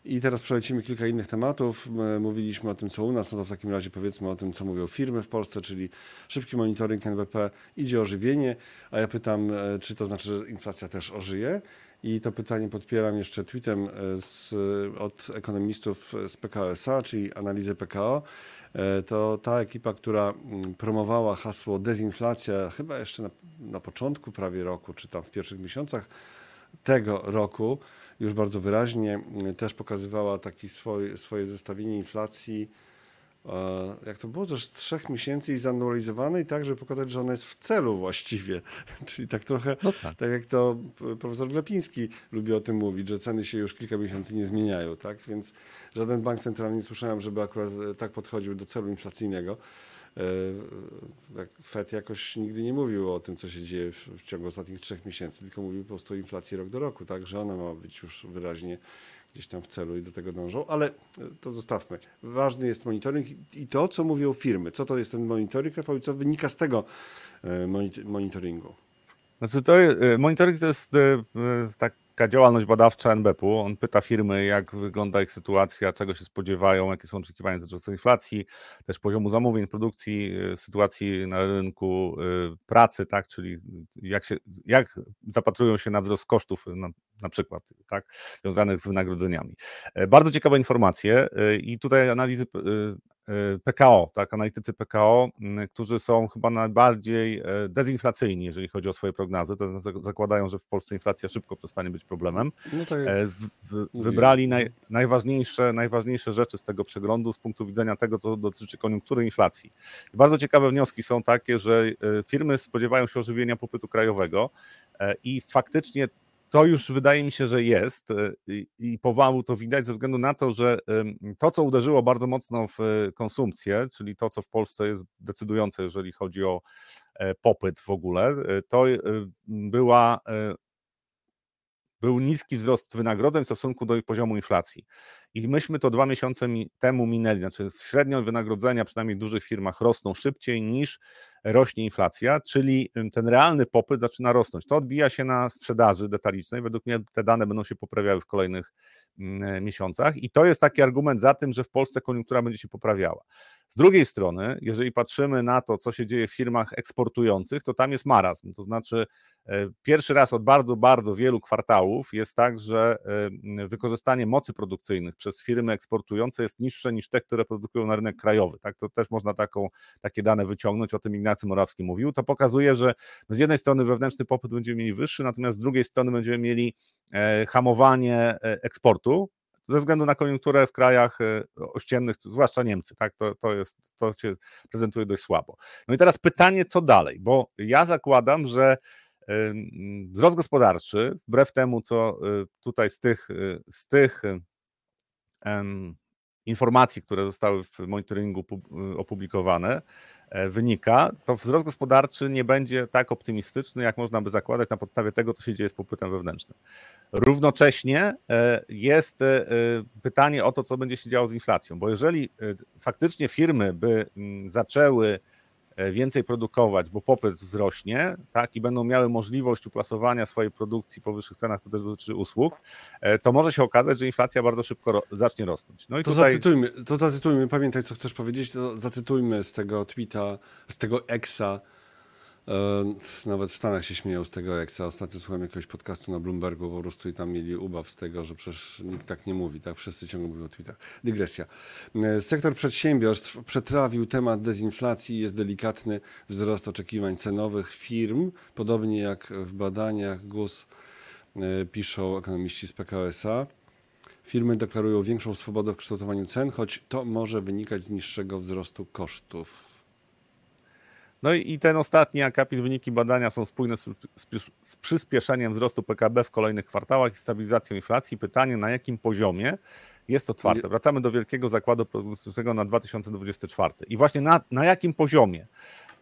I teraz przelecimy kilka innych tematów. My Mówiliśmy o tym, co u nas, no to w takim razie powiedzmy o tym, co mówią firmy w Polsce, czyli szybki monitoring NBP, idzie ożywienie, a ja pytam, e, czy to znaczy, że inflacja też ożyje? I to pytanie podpieram jeszcze tweetem e, z, od ekonomistów z PKO SA, czyli analizy PKO. E, To ta ekipa, która mm, promowała hasło dezinflacja chyba jeszcze na, na początku prawie roku, czy tam w pierwszych miesiącach tego roku już bardzo wyraźnie mm, też pokazywała taki swoj, swoje zestawienie inflacji, jak to było, też z trzech miesięcy i zanualizowanej, tak, żeby pokazać, że ona jest w celu właściwie. Czyli tak trochę, No tak. tak jak to profesor Glepiński lubi o tym mówić, że ceny się już kilka miesięcy nie zmieniają, tak, więc żaden bank centralny nie słyszałem, żeby akurat e, tak podchodził do celu inflacyjnego. E, Fed jakoś nigdy nie mówił o tym, co się dzieje w, w ciągu ostatnich trzech miesięcy, tylko mówił po prostu o inflacji rok do roku, tak, że ona ma być już wyraźnie gdzieś tam w celu i do tego dążą, ale e, to zostawmy. Ważny jest monitoring i- to, co mówią firmy. Co to jest ten monitoring, Rafał, i co wynika z tego e, monit- monitoringu? Znaczy to je- monitoring to jest e, e, taka działalność badawcza NBP-u. On pyta firmy, jak wygląda ich sytuacja, czego się spodziewają, jakie są oczekiwania dotyczące inflacji, też poziomu zamówień, produkcji, e, sytuacji na rynku e, pracy, tak, czyli jak, się, jak zapatrują się na wzrost kosztów na, przykład, tak, związanych z wynagrodzeniami. E, Bardzo ciekawe informacje e, i tutaj analizy e, PKO, tak, analitycy PKO, którzy są chyba najbardziej dezinflacyjni, jeżeli chodzi o swoje prognozy, to zakładają, że w Polsce inflacja szybko przestanie być problemem. No tak. Wybrali naj, najważniejsze, najważniejsze rzeczy z tego przeglądu z punktu widzenia tego, co dotyczy koniunktury inflacji. I bardzo ciekawe wnioski są takie, że firmy spodziewają się ożywienia popytu krajowego i faktycznie to już wydaje mi się, że jest e, i, powału to widać ze względu na to, że to, co uderzyło bardzo mocno w e, konsumpcję, czyli to, co w Polsce jest decydujące, jeżeli chodzi o e, popyt w ogóle, to była był niski wzrost wynagrodzeń w stosunku do poziomu inflacji. I myśmy to dwa miesiące mi, temu minęli. Znaczy średnio wynagrodzenia, przynajmniej w dużych firmach, rosną szybciej niż rośnie inflacja, czyli ten realny popyt zaczyna rosnąć. To odbija się na sprzedaży detalicznej. Według mnie te dane będą się poprawiały w kolejnych mm, miesiącach i to jest taki argument za tym, że w Polsce koniunktura będzie się poprawiała. Z drugiej strony, jeżeli patrzymy na to, co się dzieje w firmach eksportujących, to tam jest marazm. To znaczy, e, pierwszy raz od bardzo, bardzo wielu kwartałów jest tak, że e, wykorzystanie mocy produkcyjnych przez firmy eksportujące jest niższe niż te, które produkują na rynek krajowy. Tak? To też można taką, takie dane wyciągnąć, o tym Ignacy Morawski mówił. To pokazuje, że z jednej strony wewnętrzny popyt będziemy mieli wyższy, natomiast z drugiej strony będziemy mieli e, hamowanie eksportu, ze względu na koniunkturę w krajach e, ościennych, zwłaszcza Niemcy, tak, to, to, jest, to się prezentuje dość słabo. No i teraz pytanie, co dalej, bo ja zakładam, że wzrost gospodarczy, wbrew temu, co y, tutaj z tych, y, z tych informacji, które zostały w monitoringu pub- opublikowane, e, wynika, to wzrost gospodarczy nie będzie tak optymistyczny, jak można by zakładać na podstawie tego, co się dzieje z popytem wewnętrznym. Równocześnie e, jest e, pytanie o to, co będzie się działo z inflacją, bo jeżeli e, faktycznie firmy by mm, zaczęły e, więcej produkować, bo popyt wzrośnie, tak, i będą miały możliwość uplasowania swojej produkcji po wyższych cenach, to też dotyczy usług, e, to może się okazać, że inflacja bardzo szybko ro- zacznie rosnąć. No i To tutaj zacytujmy, to zacytujmy, pamiętaj co chcesz powiedzieć, to zacytujmy z tego tweeta, z tego exa. Nawet w Stanach się śmieją z tego exa. Ostatnio słuchałem jakiegoś podcastu na Bloombergu po prostu i tam mieli ubaw z tego, że przecież nikt tak nie mówi, tak? Wszyscy ciągle mówią o tweetach. Dygresja. Sektor przedsiębiorstw przetrawił temat dezinflacji jest delikatny wzrost oczekiwań cenowych firm, podobnie jak w badaniach GUS e, piszą ekonomiści z PKO-SA. Firmy deklarują większą swobodę w kształtowaniu cen, choć to może wynikać z niższego wzrostu kosztów. No i ten ostatni akapit, wyniki badania są spójne z, przyspieszeniem wzrostu PKB w kolejnych kwartałach i stabilizacją inflacji. Pytanie, na jakim poziomie jest otwarte. Wracamy do wielkiego zakładu produktywnego na 2024. I właśnie na, na jakim poziomie?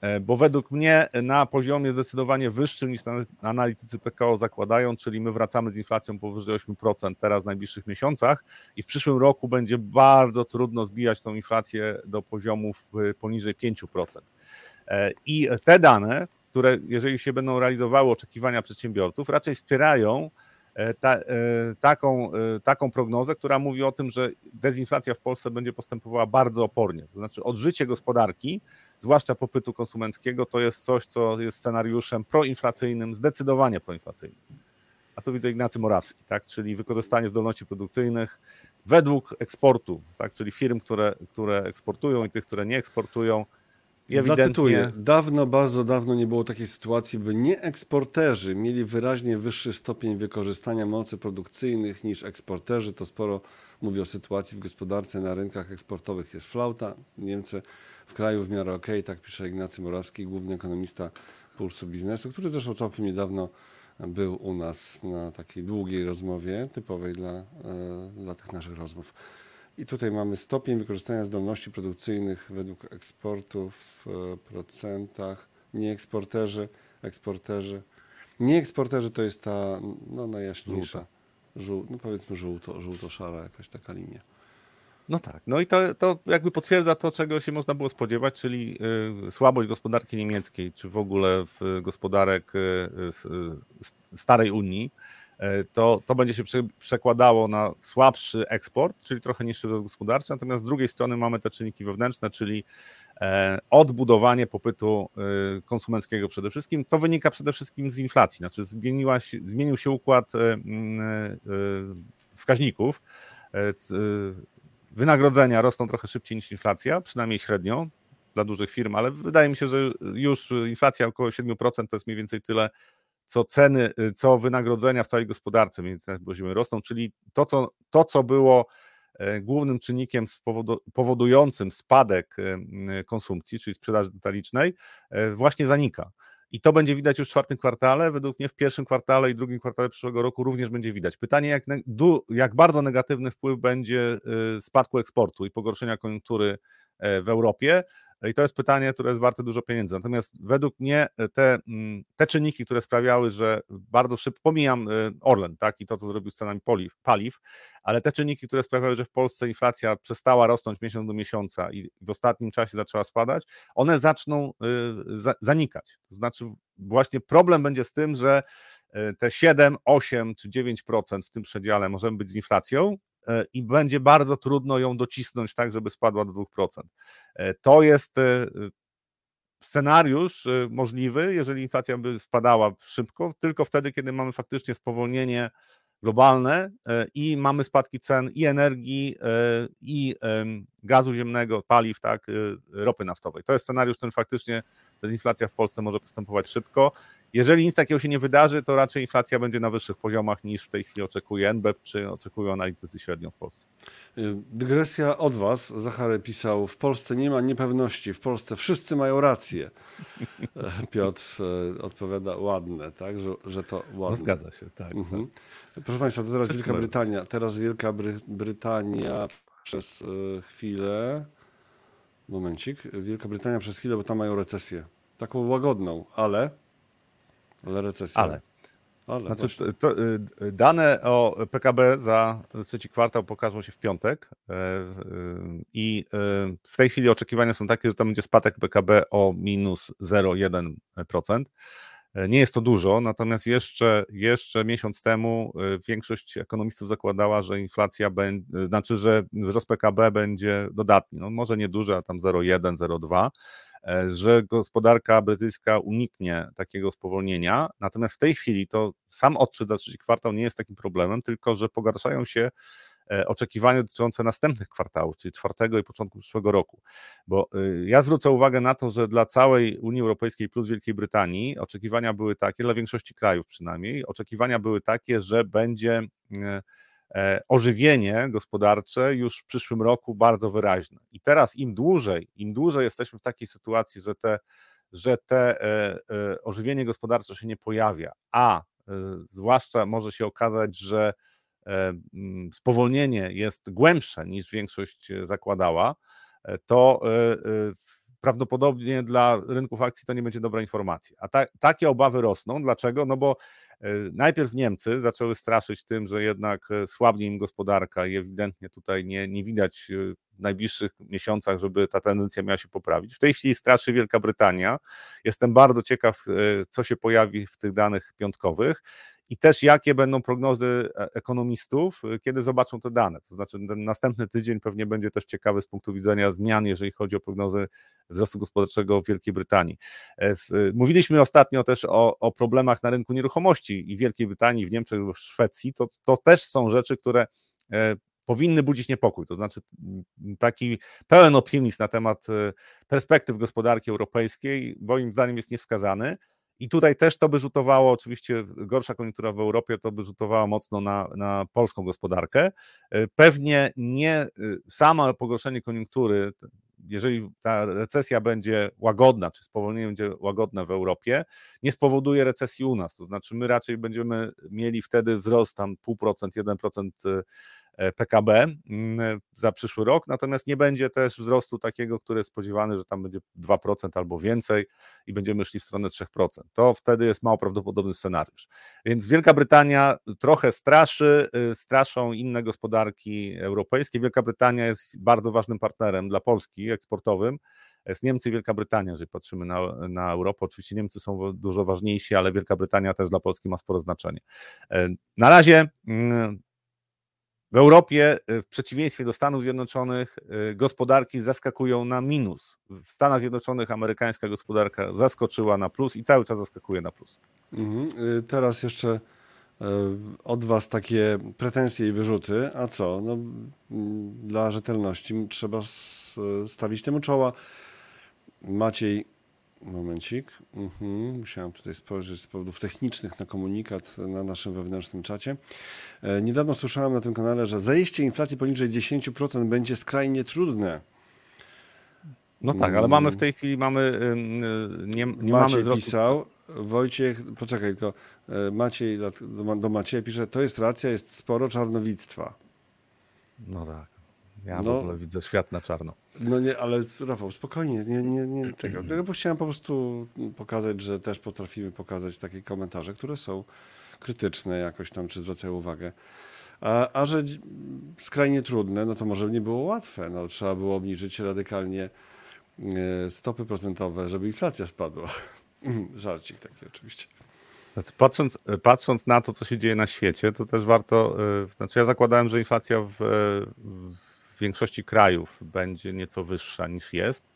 E, Bo według mnie na poziomie zdecydowanie wyższym niż na- analitycy PKO zakładają, czyli my wracamy z inflacją powyżej 8% teraz w najbliższych miesiącach i w przyszłym roku będzie bardzo trudno zbijać tą inflację do poziomów y, poniżej 5%. E, I te dane, które jeżeli się będą realizowały oczekiwania przedsiębiorców, raczej wspierają ta, taką, taką prognozę, która mówi o tym, że dezinflacja w Polsce będzie postępowała bardzo opornie. To znaczy odżycie gospodarki, zwłaszcza popytu konsumenckiego, to jest coś, co jest scenariuszem proinflacyjnym, zdecydowanie proinflacyjnym. A tu widzę Ignacy Morawski, tak? czyli wykorzystanie zdolności produkcyjnych według eksportu, tak? czyli firm, które, które eksportują i tych, które nie eksportują. I ewidentnie... Zacytuję. Dawno, bardzo dawno nie było takiej sytuacji, by nie eksporterzy mieli wyraźnie wyższy stopień wykorzystania mocy produkcyjnych niż eksporterzy. To sporo mówi o sytuacji w gospodarce na rynkach eksportowych. Jest flauta. Niemcy w kraju w miarę ok, tak pisze Ignacy Morawski, główny ekonomista Pulsu Biznesu, który zresztą całkiem niedawno był u nas na takiej długiej rozmowie, typowej dla, e, dla tych naszych rozmów. I tutaj mamy stopień wykorzystania zdolności produkcyjnych według eksportu w e, procentach. Nie eksporterzy, eksporterzy. Nie eksporterzy to jest ta no, najjaśniejsza, żół, no powiedzmy żółto, żółto-szara jakaś taka linia. No tak, no i to, to jakby potwierdza to, czego się można było spodziewać, czyli y, słabość gospodarki niemieckiej, czy w ogóle w gospodarek y, y, starej Unii, to, to będzie się przekładało na słabszy eksport, czyli trochę niższy wzrost gospodarczy, natomiast z drugiej strony mamy te czynniki wewnętrzne, czyli e, odbudowanie popytu konsumenckiego przede wszystkim. To wynika przede wszystkim z inflacji, znaczy zmieniła się, zmienił się układ wskaźników Wynagrodzenia rosną trochę szybciej niż inflacja, przynajmniej średnio dla dużych firm, ale wydaje mi się, że już inflacja około 7% to jest mniej więcej tyle, co ceny, co wynagrodzenia w całej gospodarce poziomie rosną, czyli to, co, to, co było e, głównym czynnikiem powodującym spadek e, konsumpcji, czyli sprzedaży detalicznej, e, właśnie zanika. I to będzie widać już w czwartym kwartale. Według mnie w pierwszym kwartale i drugim kwartale przyszłego roku również będzie widać. Pytanie, jak, jak bardzo negatywny wpływ będzie y, spadku eksportu i pogorszenia koniunktury w Europie. I to jest pytanie, które jest warte dużo pieniędzy. Natomiast według mnie e, te, mm, te czynniki, które sprawiały, że bardzo szybko, pomijam e, Orlen tak, i to, co zrobił z cenami paliw, paliw, ale te czynniki, które sprawiały, że w Polsce inflacja przestała rosnąć miesiąc do miesiąca i w ostatnim czasie zaczęła spadać, one zaczną e, zanikać. To znaczy, właśnie problem będzie z tym, że te 7, 8 czy 9% w tym przedziale możemy być z inflacją, i będzie bardzo trudno ją docisnąć tak, żeby spadła do 2%. E, to jest e, scenariusz możliwy, jeżeli inflacja by spadała szybko, tylko wtedy, kiedy mamy faktycznie spowolnienie globalne i mamy spadki cen i energii, i gazu ziemnego, paliw, tak, ropy naftowej. To jest scenariusz, ten faktycznie dezinflacja w Polsce może postępować szybko. Jeżeli nic takiego się nie wydarzy, to raczej inflacja będzie na wyższych poziomach niż w tej chwili oczekuje NBP, czy oczekują analitycy średnio w Polsce. Y, dygresja od Was. Zachary pisał, w Polsce nie ma niepewności, w Polsce wszyscy mają rację. Piotr e, odpowiada ładne, tak, że, że to ładne. No zgadza się, tak. Mhm. tak. Proszę Państwa, to teraz wszyscy Wielka Brytania. Teraz Wielka Bry Brytania przez e, chwilę. Momencik. Wielka Brytania przez chwilę, bo tam mają recesję. Taką łagodną, ale ale recesja. Ale. Ale znaczy, to, to, y, dane o PKB za trzeci kwartał pokażą się w piątek e, y, i y, w tej chwili oczekiwania są takie, że tam będzie spadek PKB o minus 0,1%. E, nie jest to dużo, natomiast jeszcze, jeszcze miesiąc temu większość ekonomistów zakładała, że inflacja będzie, znaczy, że wzrost PKB będzie dodatni. No może nie duży, a tam 0,1, 0,2 E, że gospodarka brytyjska uniknie takiego spowolnienia. Natomiast w tej chwili to sam odczyt za trzeci kwartał nie jest takim problemem, tylko że pogarszają się e, oczekiwania dotyczące następnych kwartałów, czyli czwartego i początku przyszłego roku. Bo y, ja zwrócę uwagę na to, że dla całej Unii Europejskiej plus Wielkiej Brytanii oczekiwania były takie, dla większości krajów przynajmniej, oczekiwania były takie, że będzie e, E, ożywienie gospodarcze już w przyszłym roku bardzo wyraźne. I teraz im dłużej, im dłużej jesteśmy w takiej sytuacji, że te, że te e, e, ożywienie gospodarcze się nie pojawia, a zwłaszcza może się okazać, że spowolnienie jest głębsze niż większość zakładała, to prawdopodobnie dla rynków akcji to nie będzie dobra informacja. A ta, takie obawy rosną. Dlaczego? No bo E, najpierw Niemcy zaczęły straszyć tym, że jednak e, słabnie im gospodarka i ewidentnie tutaj nie, nie widać e, w najbliższych miesiącach, żeby ta tendencja miała się poprawić. W tej chwili straszy Wielka Brytania. Jestem bardzo ciekaw, co się pojawi w tych danych piątkowych. I też jakie będą prognozy e, ekonomistów, e, kiedy zobaczą te dane. To znaczy, ten następny tydzień pewnie będzie też ciekawy z punktu widzenia zmian, jeżeli chodzi o prognozy wzrostu gospodarczego w Wielkiej Brytanii. Mówiliśmy ostatnio też o, o problemach na rynku nieruchomości i w Wielkiej Brytanii, w Niemczech, w Szwecji. To, to też są rzeczy, które powinny budzić niepokój. To znaczy taki pełen optymizm na temat perspektyw gospodarki europejskiej, moim zdaniem jest niewskazany. I tutaj też to by rzutowało, oczywiście gorsza koniunktura w Europie, to by rzutowało mocno na, na polską gospodarkę. E, pewnie nie e, samo pogorszenie koniunktury, jeżeli ta recesja będzie łagodna, czy spowolnienie będzie łagodne w Europie, nie spowoduje recesji u nas. To znaczy, my raczej będziemy mieli wtedy wzrost tam 0,5%, 1% E, PKB mm, za przyszły rok, natomiast nie będzie też wzrostu takiego, który jest spodziewany, że tam będzie 2% albo więcej i będziemy szli w stronę 3%. To wtedy jest mało prawdopodobny scenariusz. Więc Wielka Brytania trochę straszy, y, straszą inne gospodarki europejskie. Wielka Brytania jest bardzo ważnym partnerem dla Polski eksportowym jest Niemcy i Wielka Brytania, jeżeli patrzymy na, na Europę. Oczywiście Niemcy są dużo ważniejsi, ale Wielka Brytania też dla Polski ma sporo znaczenie. E, na razie mm, w Europie, y, w przeciwieństwie do Stanów Zjednoczonych, y, gospodarki zaskakują na minus. W Stanach Zjednoczonych amerykańska gospodarka zaskoczyła na plus i cały czas zaskakuje na plus. Mhm. Y, teraz jeszcze od Was takie pretensje i wyrzuty. A co? No, dla rzetelności trzeba stawić temu czoła. Maciej Momencik. Mhm. Musiałem tutaj spojrzeć z powodów technicznych na komunikat na naszym wewnętrznym czacie. E, niedawno słyszałem na tym kanale, że zajście inflacji poniżej 10% będzie skrajnie trudne. No tak, ale mamy w tej chwili mamy nie, nie Maciej mamy pisał, Wojciech, poczekaj, tylko e, Maciej do Macieja pisze, to jest racja, jest sporo czarnowictwa. No tak. Ja no, w ogóle widzę świat na czarno. No nie, ale Rafał, spokojnie, nie, nie, nie tego. Bo chciałem po prostu pokazać, że też potrafimy pokazać takie komentarze, które są krytyczne jakoś tam, czy zwracają uwagę. A, a że skrajnie trudne, no to może nie było łatwe. No, trzeba było obniżyć radykalnie e, stopy procentowe, żeby inflacja spadła. Żarcik taki oczywiście. Znaczy, patrząc, patrząc na to, co się dzieje na świecie, to też warto. E, znaczy, ja zakładałem, że inflacja w, w w większości krajów będzie nieco wyższa niż jest.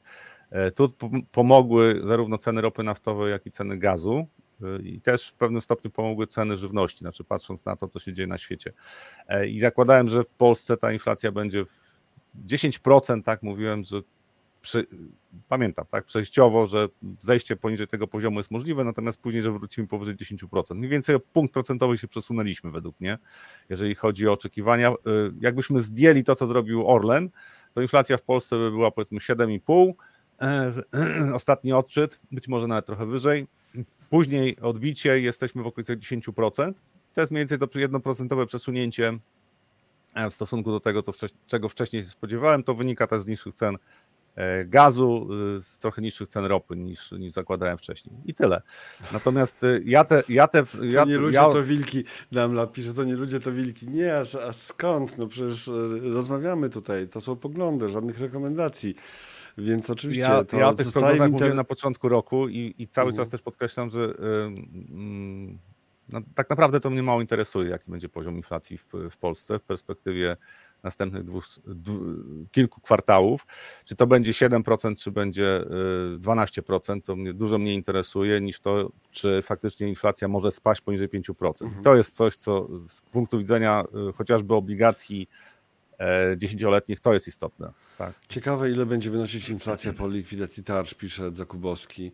E, tu pomogły zarówno ceny ropy naftowej, jak i ceny gazu. E, I też w pewnym stopniu pomogły ceny żywności, znaczy patrząc na to, co się dzieje na świecie. E, I zakładałem, że w Polsce ta inflacja będzie 10%, tak mówiłem, że przy, pamiętam, tak, przejściowo, że zejście poniżej tego poziomu jest możliwe, natomiast później, że wrócimy powyżej 10%. Mniej więcej o punkt procentowy się przesunęliśmy według mnie, jeżeli chodzi o oczekiwania. Y, jakbyśmy zdjęli to, co zrobił Orlen, to inflacja w Polsce by była powiedzmy 7,5, e, ostatni odczyt, być może nawet trochę wyżej. Później odbicie jesteśmy w okolicach 10%. To jest mniej więcej to jednoprocentowe przesunięcie e, w stosunku do tego, co czego wcześniej się spodziewałem. To wynika też z niższych cen gazu y, z trochę niższych cen ropy niż, niż zakładałem wcześniej. I tyle. Natomiast y, ja te. Ja te ja, to nie ludzie ja... to wilki, Damla pisze, to nie ludzie to wilki. Nie, a, a skąd? No przecież e, rozmawiamy tutaj, to są poglądy, żadnych rekomendacji. Więc oczywiście ja, to ja o tych prognozach inter... mówiłem na początku roku i, i cały czas też podkreślam, że yy, yy, no, tak naprawdę to mnie mało interesuje, jaki będzie poziom inflacji w, w Polsce w perspektywie następnych dwóch, kilku kwartałów. Czy to będzie 7%, czy będzie 12%, y, to mnie dużo mnie interesuje niż to, czy faktycznie inflacja może spaść poniżej 5%. Mhm. To jest coś, co z punktu widzenia y, chociażby obligacji e, dziesięcioletnich to jest istotne. Tak. Ciekawe, ile będzie wynosić inflacja po likwidacji tarcz, pisze Zakubowski.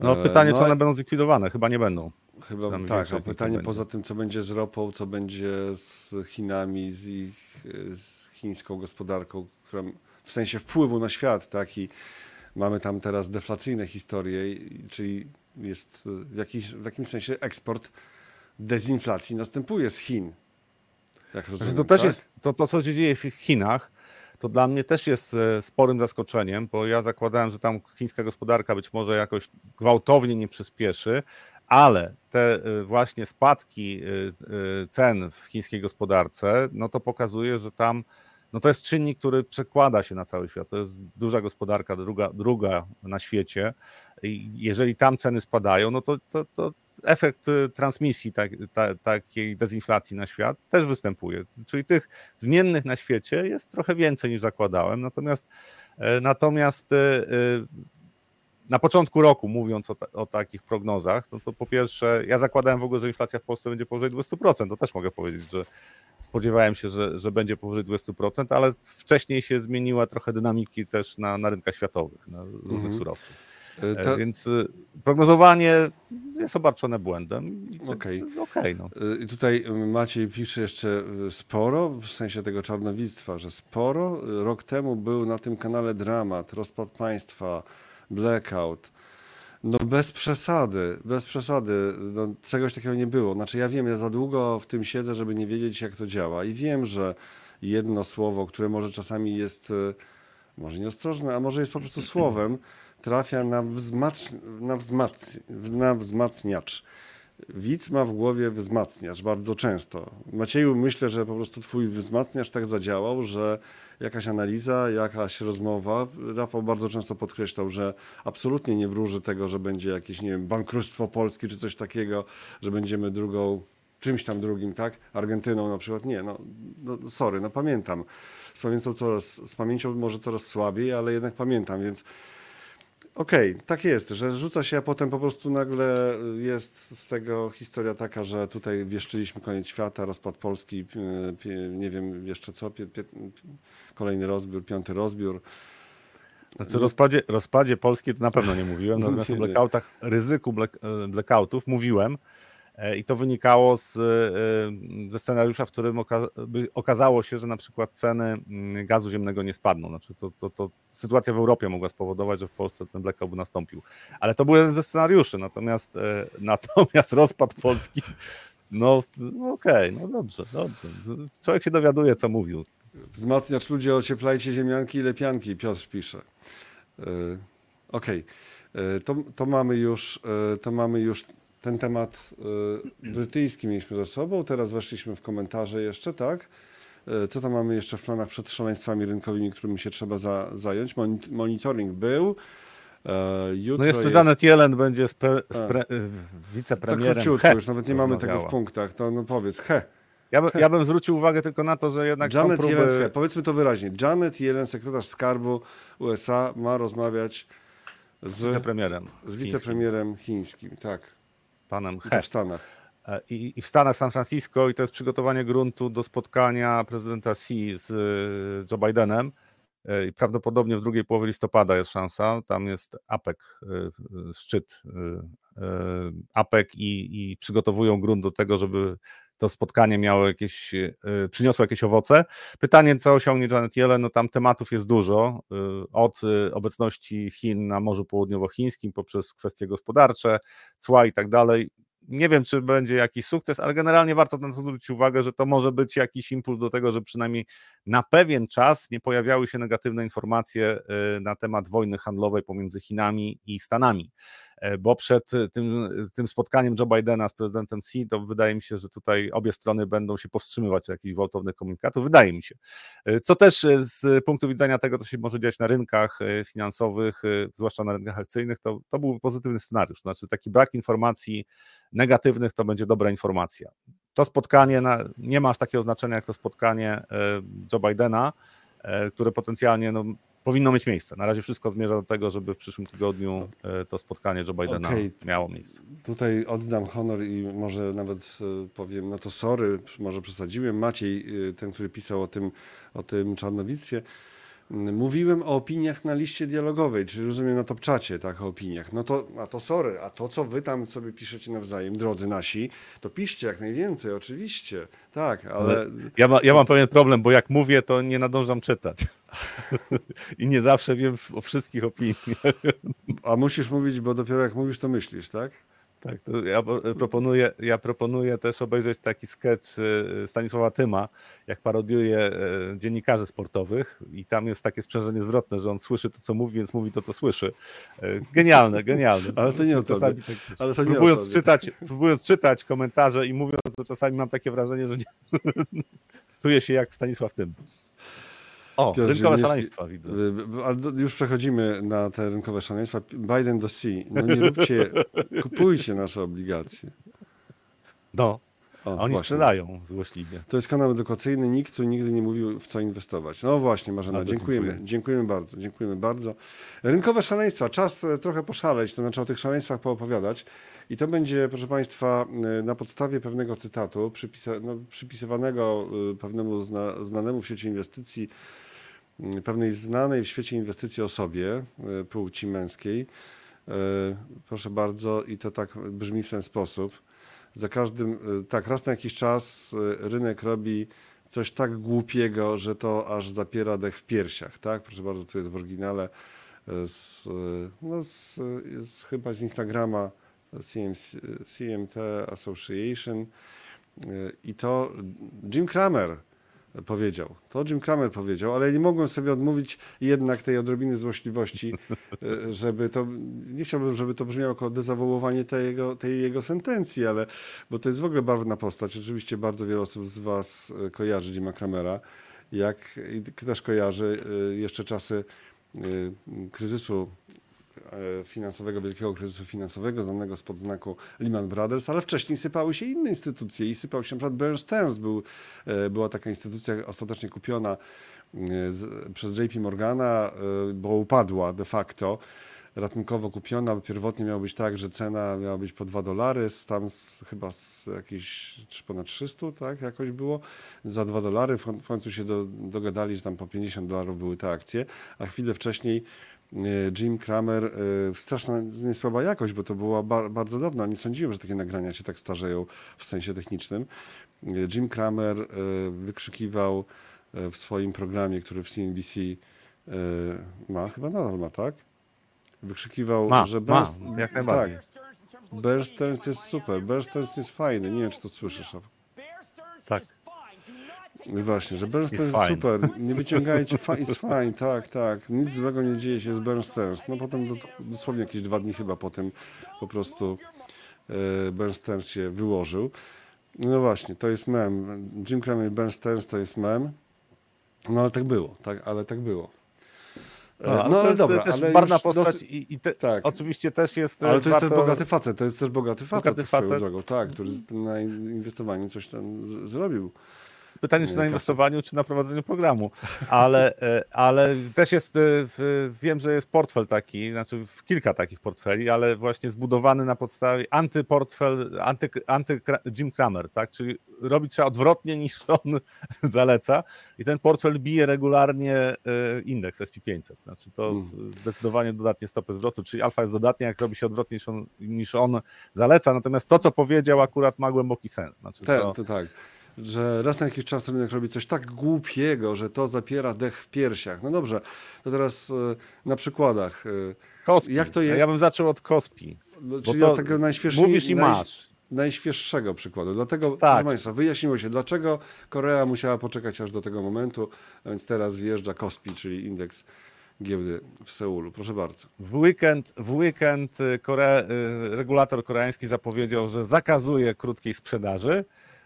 No pytanie, no, czy one będą zlikwidowane? Chyba nie będą. Chyba tak, a pytanie poza tym, co będzie z ropą, co będzie z Chinami, z ich z chińską gospodarką, która w sensie wpływu na świat, tak? I mamy tam teraz deflacyjne historie, czyli jest w, jakiś, w jakimś sensie eksport dezinflacji następuje z Chin. Jak rozumiem, to też tak? jest to, to, co się dzieje w Chinach, to dla mnie też jest e, sporym zaskoczeniem, bo ja zakładałem, że tam chińska gospodarka być może jakoś gwałtownie nie przyspieszy, ale te y, właśnie spadki y, y, cen w chińskiej gospodarce, no to pokazuje, że tam no to jest czynnik, który przekłada się na cały świat. To jest duża gospodarka, druga, druga na świecie. I jeżeli tam ceny spadają, no to, to, to efekt transmisji tak, ta, takiej dezinflacji na świat też występuje. Czyli tych zmiennych na świecie jest trochę więcej niż zakładałem. Natomiast, natomiast na początku roku, mówiąc o, ta, o, takich prognozach, no to po pierwsze, ja zakładałem w ogóle, że inflacja w Polsce będzie powyżej 20%. To też mogę powiedzieć, że spodziewałem się, że, że będzie powyżej 20%, ale wcześniej się zmieniła trochę dynamiki też na, na rynkach światowych, na różnych mhm. surowców. E, ta... Więc prognozowanie jest obarczone błędem. Okej. Okay. okay. no. I tutaj Maciej pisze jeszcze sporo, w sensie tego czarnowictwa, że sporo. Rok temu był na tym kanale dramat, rozpad państwa, blackout. No bez przesady, bez przesady. No, czegoś takiego nie było. Znaczy ja wiem, ja za długo w tym siedzę, żeby nie wiedzieć jak to działa i wiem, że jedno słowo, które może czasami jest e, może nieostrożne, a może jest po prostu słowem, trafia na, na, na wzmacniacz. Widz ma w głowie wzmacniacz bardzo często. Macieju, myślę, że po prostu twój wzmacniacz tak zadziałał, że jakaś analiza, jakaś rozmowa. Rafał bardzo często podkreślał, że absolutnie nie wróży tego, że będzie jakieś, nie wiem, bankructwo Polski czy coś takiego, że będziemy drugą, czymś tam drugim, tak? Argentyną na przykład. Nie, no, no sorry, no pamiętam. Z pamięcią, coraz, z pamięcią może coraz słabiej, ale jednak pamiętam, więc Okej, okay, tak jest, że rzuca się, a potem po prostu nagle jest z tego historia taka, że tutaj wieszczyliśmy koniec świata, rozpad Polski, nie wiem jeszcze co, kolejny rozbiór, piąty rozbiór. Znaczy rozpadzie, rozpadzie Polski to na pewno nie mówiłem, natomiast o blackoutach, ryzyku black, e, blackoutów mówiłem, E, I to wynikało z, e, ze scenariusza, w którym okazało się, że na przykład ceny mm, gazu ziemnego nie spadną. Znaczy to, to, to sytuacja w Europie mogła spowodować, że w Polsce ten blackout by nastąpił. Ale to był jeden ze scenariuszy, natomiast, e, natomiast rozpad Polski, no, no okej, okay, no dobrze, dobrze. Człowiek się dowiaduje, co mówił. Wzmacniacz ludzie, ocieplajcie ziemianki i lepianki, Piotr pisze. Okej, okay. to, to mamy już, to mamy już ten temat y, brytyjski mieliśmy za sobą, teraz weszliśmy w komentarze jeszcze, tak? Y, co tam mamy jeszcze w planach przed szaleństwami rynkowymi, którymi się trzeba za, zająć? Monitoring był. E, jutro no jeszcze jest... Janet Yellen będzie spre, spre, wicepremierem. Tak króciutko, już nawet nie mamy tego w punktach, to no powiedz, he. Ja, by, ja bym zwrócił uwagę tylko na to, że jednak Janet są próby... Yellen, he, powiedzmy to wyraźnie, Janet Yellen, sekretarz skarbu USA ma rozmawiać z wicepremierem, z wicepremierem chińskim, chińskim tak panem He. w Stanach. E, I, I, w Stanach, San Francisco, i to jest przygotowanie gruntu do spotkania prezydenta Xi z e, Joe Bidenem. E, I prawdopodobnie w drugiej połowie listopada jest szansa. Tam jest APEC, szczyt APEC i, i przygotowują grunt do tego, żeby to spotkanie miało jakieś, przyniosło jakieś owoce. Pytanie, co osiągnie Janet Yellen, no tam tematów jest dużo, od obecności Chin na Morzu Południowochińskim poprzez kwestie gospodarcze, cła i tak dalej. Nie wiem, czy będzie jakiś sukces, ale generalnie warto na to zwrócić uwagę, że to może być jakiś impuls do tego, że przynajmniej na pewien czas nie pojawiały się negatywne informacje na temat wojny handlowej pomiędzy Chinami i Stanami. E, bo przed tym, tym spotkaniem Joe Bidena z prezydentem Xi, to wydaje mi się, że tutaj obie strony będą się powstrzymywać od jakichś gwałtownych komunikatów, wydaje mi się. E, co też e, z punktu widzenia tego, co się może dziać na rynkach finansowych, zwłaszcza na rynkach akcyjnych, to, to był pozytywny scenariusz, znaczy taki brak informacji negatywnych to będzie dobra informacja. To spotkanie na, nie ma aż takiego znaczenia jak to spotkanie Joe Bidena, które potencjalnie no, powinno mieć miejsce. Na razie wszystko zmierza do tego, żeby w przyszłym tygodniu e, to spotkanie Joe Bidena okay. miało miejsce. Tutaj oddam honor i może nawet e, powiem, no to sorry, może przesadziłem. Maciej, e, ten, który pisał o tym, o tym czarnowictwie, Mówiłem o opiniach na liście dialogowej, czyli rozumiem na topczacie, tak, o opiniach. No to, a to sorry, a to co wy tam sobie piszecie nawzajem, drodzy nasi, to piszcie jak najwięcej, oczywiście, tak, ale... Ja, ma, ja mam pewien problem, bo jak mówię, to nie nadążam czytać. I nie zawsze wiem o wszystkich opiniach. A musisz mówić, bo dopiero jak mówisz, to myślisz, tak? Tak, to ja proponuję, ja proponuję też obejrzeć taki sketch e, Stanisława Tyma, jak parodiuje e, dziennikarzy sportowych i tam jest takie sprzężenie zwrotne, że on słyszy to, co mówi, więc mówi to, co słyszy. E, genialne, genialne. Ale to nie o to. Tak, Ale to nie próbując, czytać, próbując czytać komentarze i mówiąc, to czasami mam takie wrażenie, że nie, czuję się jak Stanisław Tym. O, Piotr rynkowe szaleństwa widzę. Y, już przechodzimy na te rynkowe szaleństwa. Biden do C. No nie róbcie, kupujcie nasze obligacje. No, O, a oni właśnie. sprzedają złośliwie. To jest kanał edukacyjny, nikt tu nigdy nie mówił w co inwestować. No właśnie Marzena, dziękujemy. dziękuję. Dziękujemy bardzo, dziękujemy bardzo. Rynkowe szaleństwa, czas e, trochę poszaleć, to znaczy o tych szaleństwach poopowiadać. I to będzie, proszę Państwa, e, na podstawie pewnego cytatu przypisa no, przypisywanego e, pewnemu zna znanemu w świecie inwestycji, pewnej znanej w świecie inwestycji osobie e, płci męskiej. E, Proszę bardzo, i to tak brzmi w ten sposób. Za każdym, y, tak, raz na jakiś czas rynek robi coś tak głupiego, że to aż zapiera dech w piersiach, tak? Proszę bardzo, tu jest w oryginale z, no z, z chyba z Instagrama CMC, CMT Association i to Jim Cramer powiedział. To Jim Cramer powiedział, ale nie mogłem sobie odmówić jednak tej odrobiny złośliwości, e, żeby to, nie chciałbym, żeby to brzmiało jako dezawołowanie tej jego, tej jego sentencji, ale, bo to jest w ogóle barwna postać. Oczywiście bardzo wiele osób z Was e, kojarzy Jima Cramera, jak też kojarzy e, jeszcze czasy kryzysu finansowego, wielkiego kryzysu finansowego, znanego spod znaku Lehman Brothers, ale wcześniej sypały się inne instytucje i sypał się przykład Bear Stearns, był, e, była taka instytucja ostatecznie kupiona e, z, przez JP Morgana, e, bo upadła de facto, ratunkowo kupiona, bo pierwotnie miało być tak, że cena miała być po 2 dolary, tam z, chyba z jakiejś trzy- ponad 300, tak jakoś było, za 2 dolary, w końcu się do, dogadali, że tam po 50 dolarów były te akcje, a chwilę wcześniej e, Jim Cramer, e, straszna niesłaba jakość, bo to było ba bardzo dawno, nie sądziłem, że takie nagrania się tak starzeją w sensie technicznym. E, Jim Cramer e, wykrzykiwał e, w swoim programie, który w CNBC e, ma, chyba nadal ma, tak? Wykrzykiwał, Ma, że ma, Bear- jak najbardziej. Tak, Bear Stearns jest super, Bear Stearns jest fajny, nie wiem, czy to słyszysz. Tak. Właśnie, że fine. jest super, nie wyciągajcie, fa- jest fine, tak, tak, nic złego nie dzieje się z Bear Stearns. No potem do, dosłownie jakieś dwa dni chyba potem po prostu e, Bear Stearns się wyłożył. No właśnie, to jest mem. Jim Cramer Stearns to jest mem. No ale tak było, tak, ale tak było. E, No, ale to jest też barna już postać dosyć- i, i te, tak. oczywiście też jest ale to jest warto... też bogaty facet, to jest też bogaty facet, Bogaty swoją facet. drogą, tak, który na inwestowaniu coś tam z- zrobił. Pytanie, czy na inwestowaniu, czy na prowadzeniu programu, ale, e, ale też jest, e, wiem, że jest portfel taki, znaczy w kilka takich portfeli, ale właśnie zbudowany na podstawie antyportfel, anty, anty Jim Cramer, tak, czyli robi trzeba odwrotnie niż on zaleca. I ten portfel bije regularnie e, indeks SP500, znaczy to Mm. zdecydowanie dodatnie stopy zwrotu, czyli alfa jest dodatnia, jak robi się odwrotnie niż on, niż on zaleca, natomiast to, co powiedział akurat ma głęboki sens, znaczy Te, to, to tak. Że raz na jakiś czas rynek robi coś tak głupiego, że to zapiera dech w piersiach. No dobrze, to teraz e, na przykładach. e, Kospi. Jak to jest? Ja bym zaczął od Kospi. no, Czyli to od tego najświeższego. Mówisz i masz. Najświeższego przykładu. Dlatego, Tak. proszę Państwa, wyjaśniło się, dlaczego Korea musiała poczekać aż do tego momentu, a więc teraz wjeżdża KOSPI, czyli indeks giełdy w Seulu. Proszę bardzo. W weekend, w weekend y, Kore, y, regulator koreański zapowiedział, że zakazuje krótkiej sprzedaży.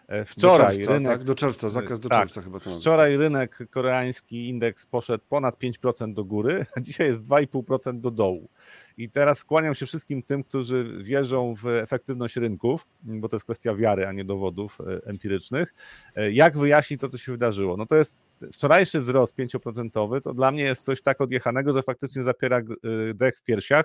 E, Do Wczoraj czerwca, rynek. tak? Do czerwca, zakaz do tak, czerwca chyba to. Wczoraj rynek koreański indeks poszedł ponad 5% do góry, a dzisiaj jest 2,5% do dołu. I teraz skłaniam się wszystkim tym, którzy wierzą w efektywność rynków, bo to jest kwestia wiary, a nie dowodów e, empirycznych. E, Jak wyjaśnić to, co się wydarzyło? No to jest wczorajszy wzrost 5% to dla mnie jest coś tak odjechanego, że faktycznie zapiera dech w piersiach.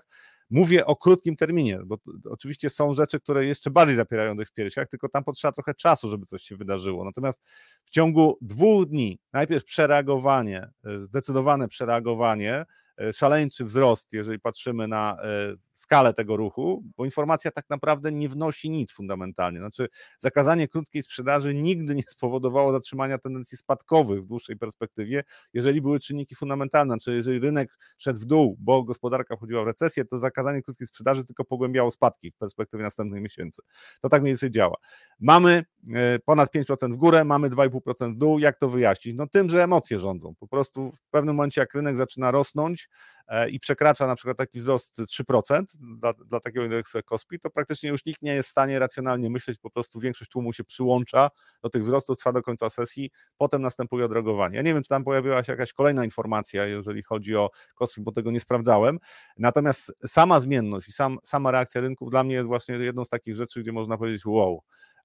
Mówię o krótkim terminie, bo oczywiście są rzeczy, które jeszcze bardziej zapierają w piersiach, tylko tam potrzeba trochę czasu, żeby coś się wydarzyło. Natomiast w ciągu dwóch dni najpierw przereagowanie, y, zdecydowane przereagowanie, szaleńczy wzrost, jeżeli patrzymy na y, skalę tego ruchu, bo informacja tak naprawdę nie wnosi nic fundamentalnie. Znaczy, zakazanie krótkiej sprzedaży nigdy nie spowodowało zatrzymania tendencji spadkowych w dłuższej perspektywie, jeżeli były czynniki fundamentalne. Znaczy, jeżeli rynek szedł w dół, bo gospodarka wchodziła w recesję, to zakazanie krótkiej sprzedaży tylko pogłębiało spadki w perspektywie następnych miesięcy. To tak mniej więcej działa. Mamy e, ponad 5% w górę, mamy 2,5% w dół. Jak to wyjaśnić? No tym, że emocje rządzą. Po prostu w pewnym momencie, jak rynek zaczyna rosnąć, 5 e, i przekracza na przykład taki wzrost 3% dla, dla takiego indeksu jak Kospi, to praktycznie już nikt nie jest w stanie racjonalnie myśleć, po prostu większość tłumu się przyłącza do tych wzrostów, trwa do końca sesji, potem następuje odreagowanie. Ja nie wiem, czy tam pojawiła się jakaś kolejna informacja, jeżeli chodzi o Kospi, bo tego nie sprawdzałem, natomiast sama zmienność i sam, sama reakcja rynków dla mnie jest właśnie jedną z takich rzeczy, gdzie można powiedzieć wow,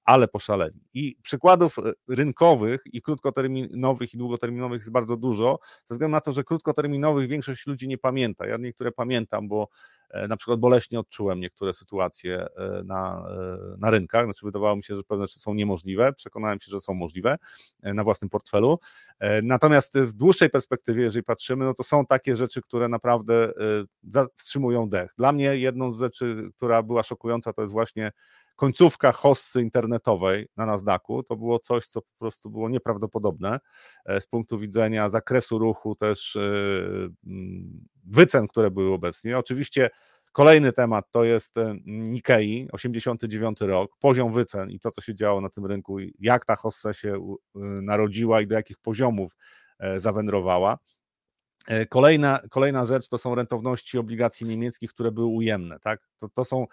ale poszaleli. I przykładów e, rynkowych i krótkoterminowych i długoterminowych jest bardzo dużo, ze względu na to, że krótkoterminowych większość ludzi nie pamięta. Ja niektóre pamiętam, bo e, na przykład boleśnie odczułem niektóre sytuacje e, na, na rynkach, znaczy wydawało mi się, że pewne rzeczy są niemożliwe, przekonałem się, że są możliwe na własnym portfelu. Natomiast w dłuższej perspektywie, jeżeli patrzymy, no to są takie rzeczy, które naprawdę wstrzymują dech. Dla mnie jedną z rzeczy, która była szokująca, to jest właśnie końcówka hossy internetowej na Nasdaqu to było coś, co po prostu było nieprawdopodobne e, z punktu widzenia zakresu ruchu, też e, mm, wycen, które były obecnie. Oczywiście kolejny temat to jest e, Nikkei, 89 rok, poziom wycen i to, co się działo na tym rynku, jak ta hossa się narodziła i do jakich poziomów zawędrowała. E, kolejna, kolejna rzecz to są rentowności obligacji niemieckich, które były ujemne. Tak? To, to, są,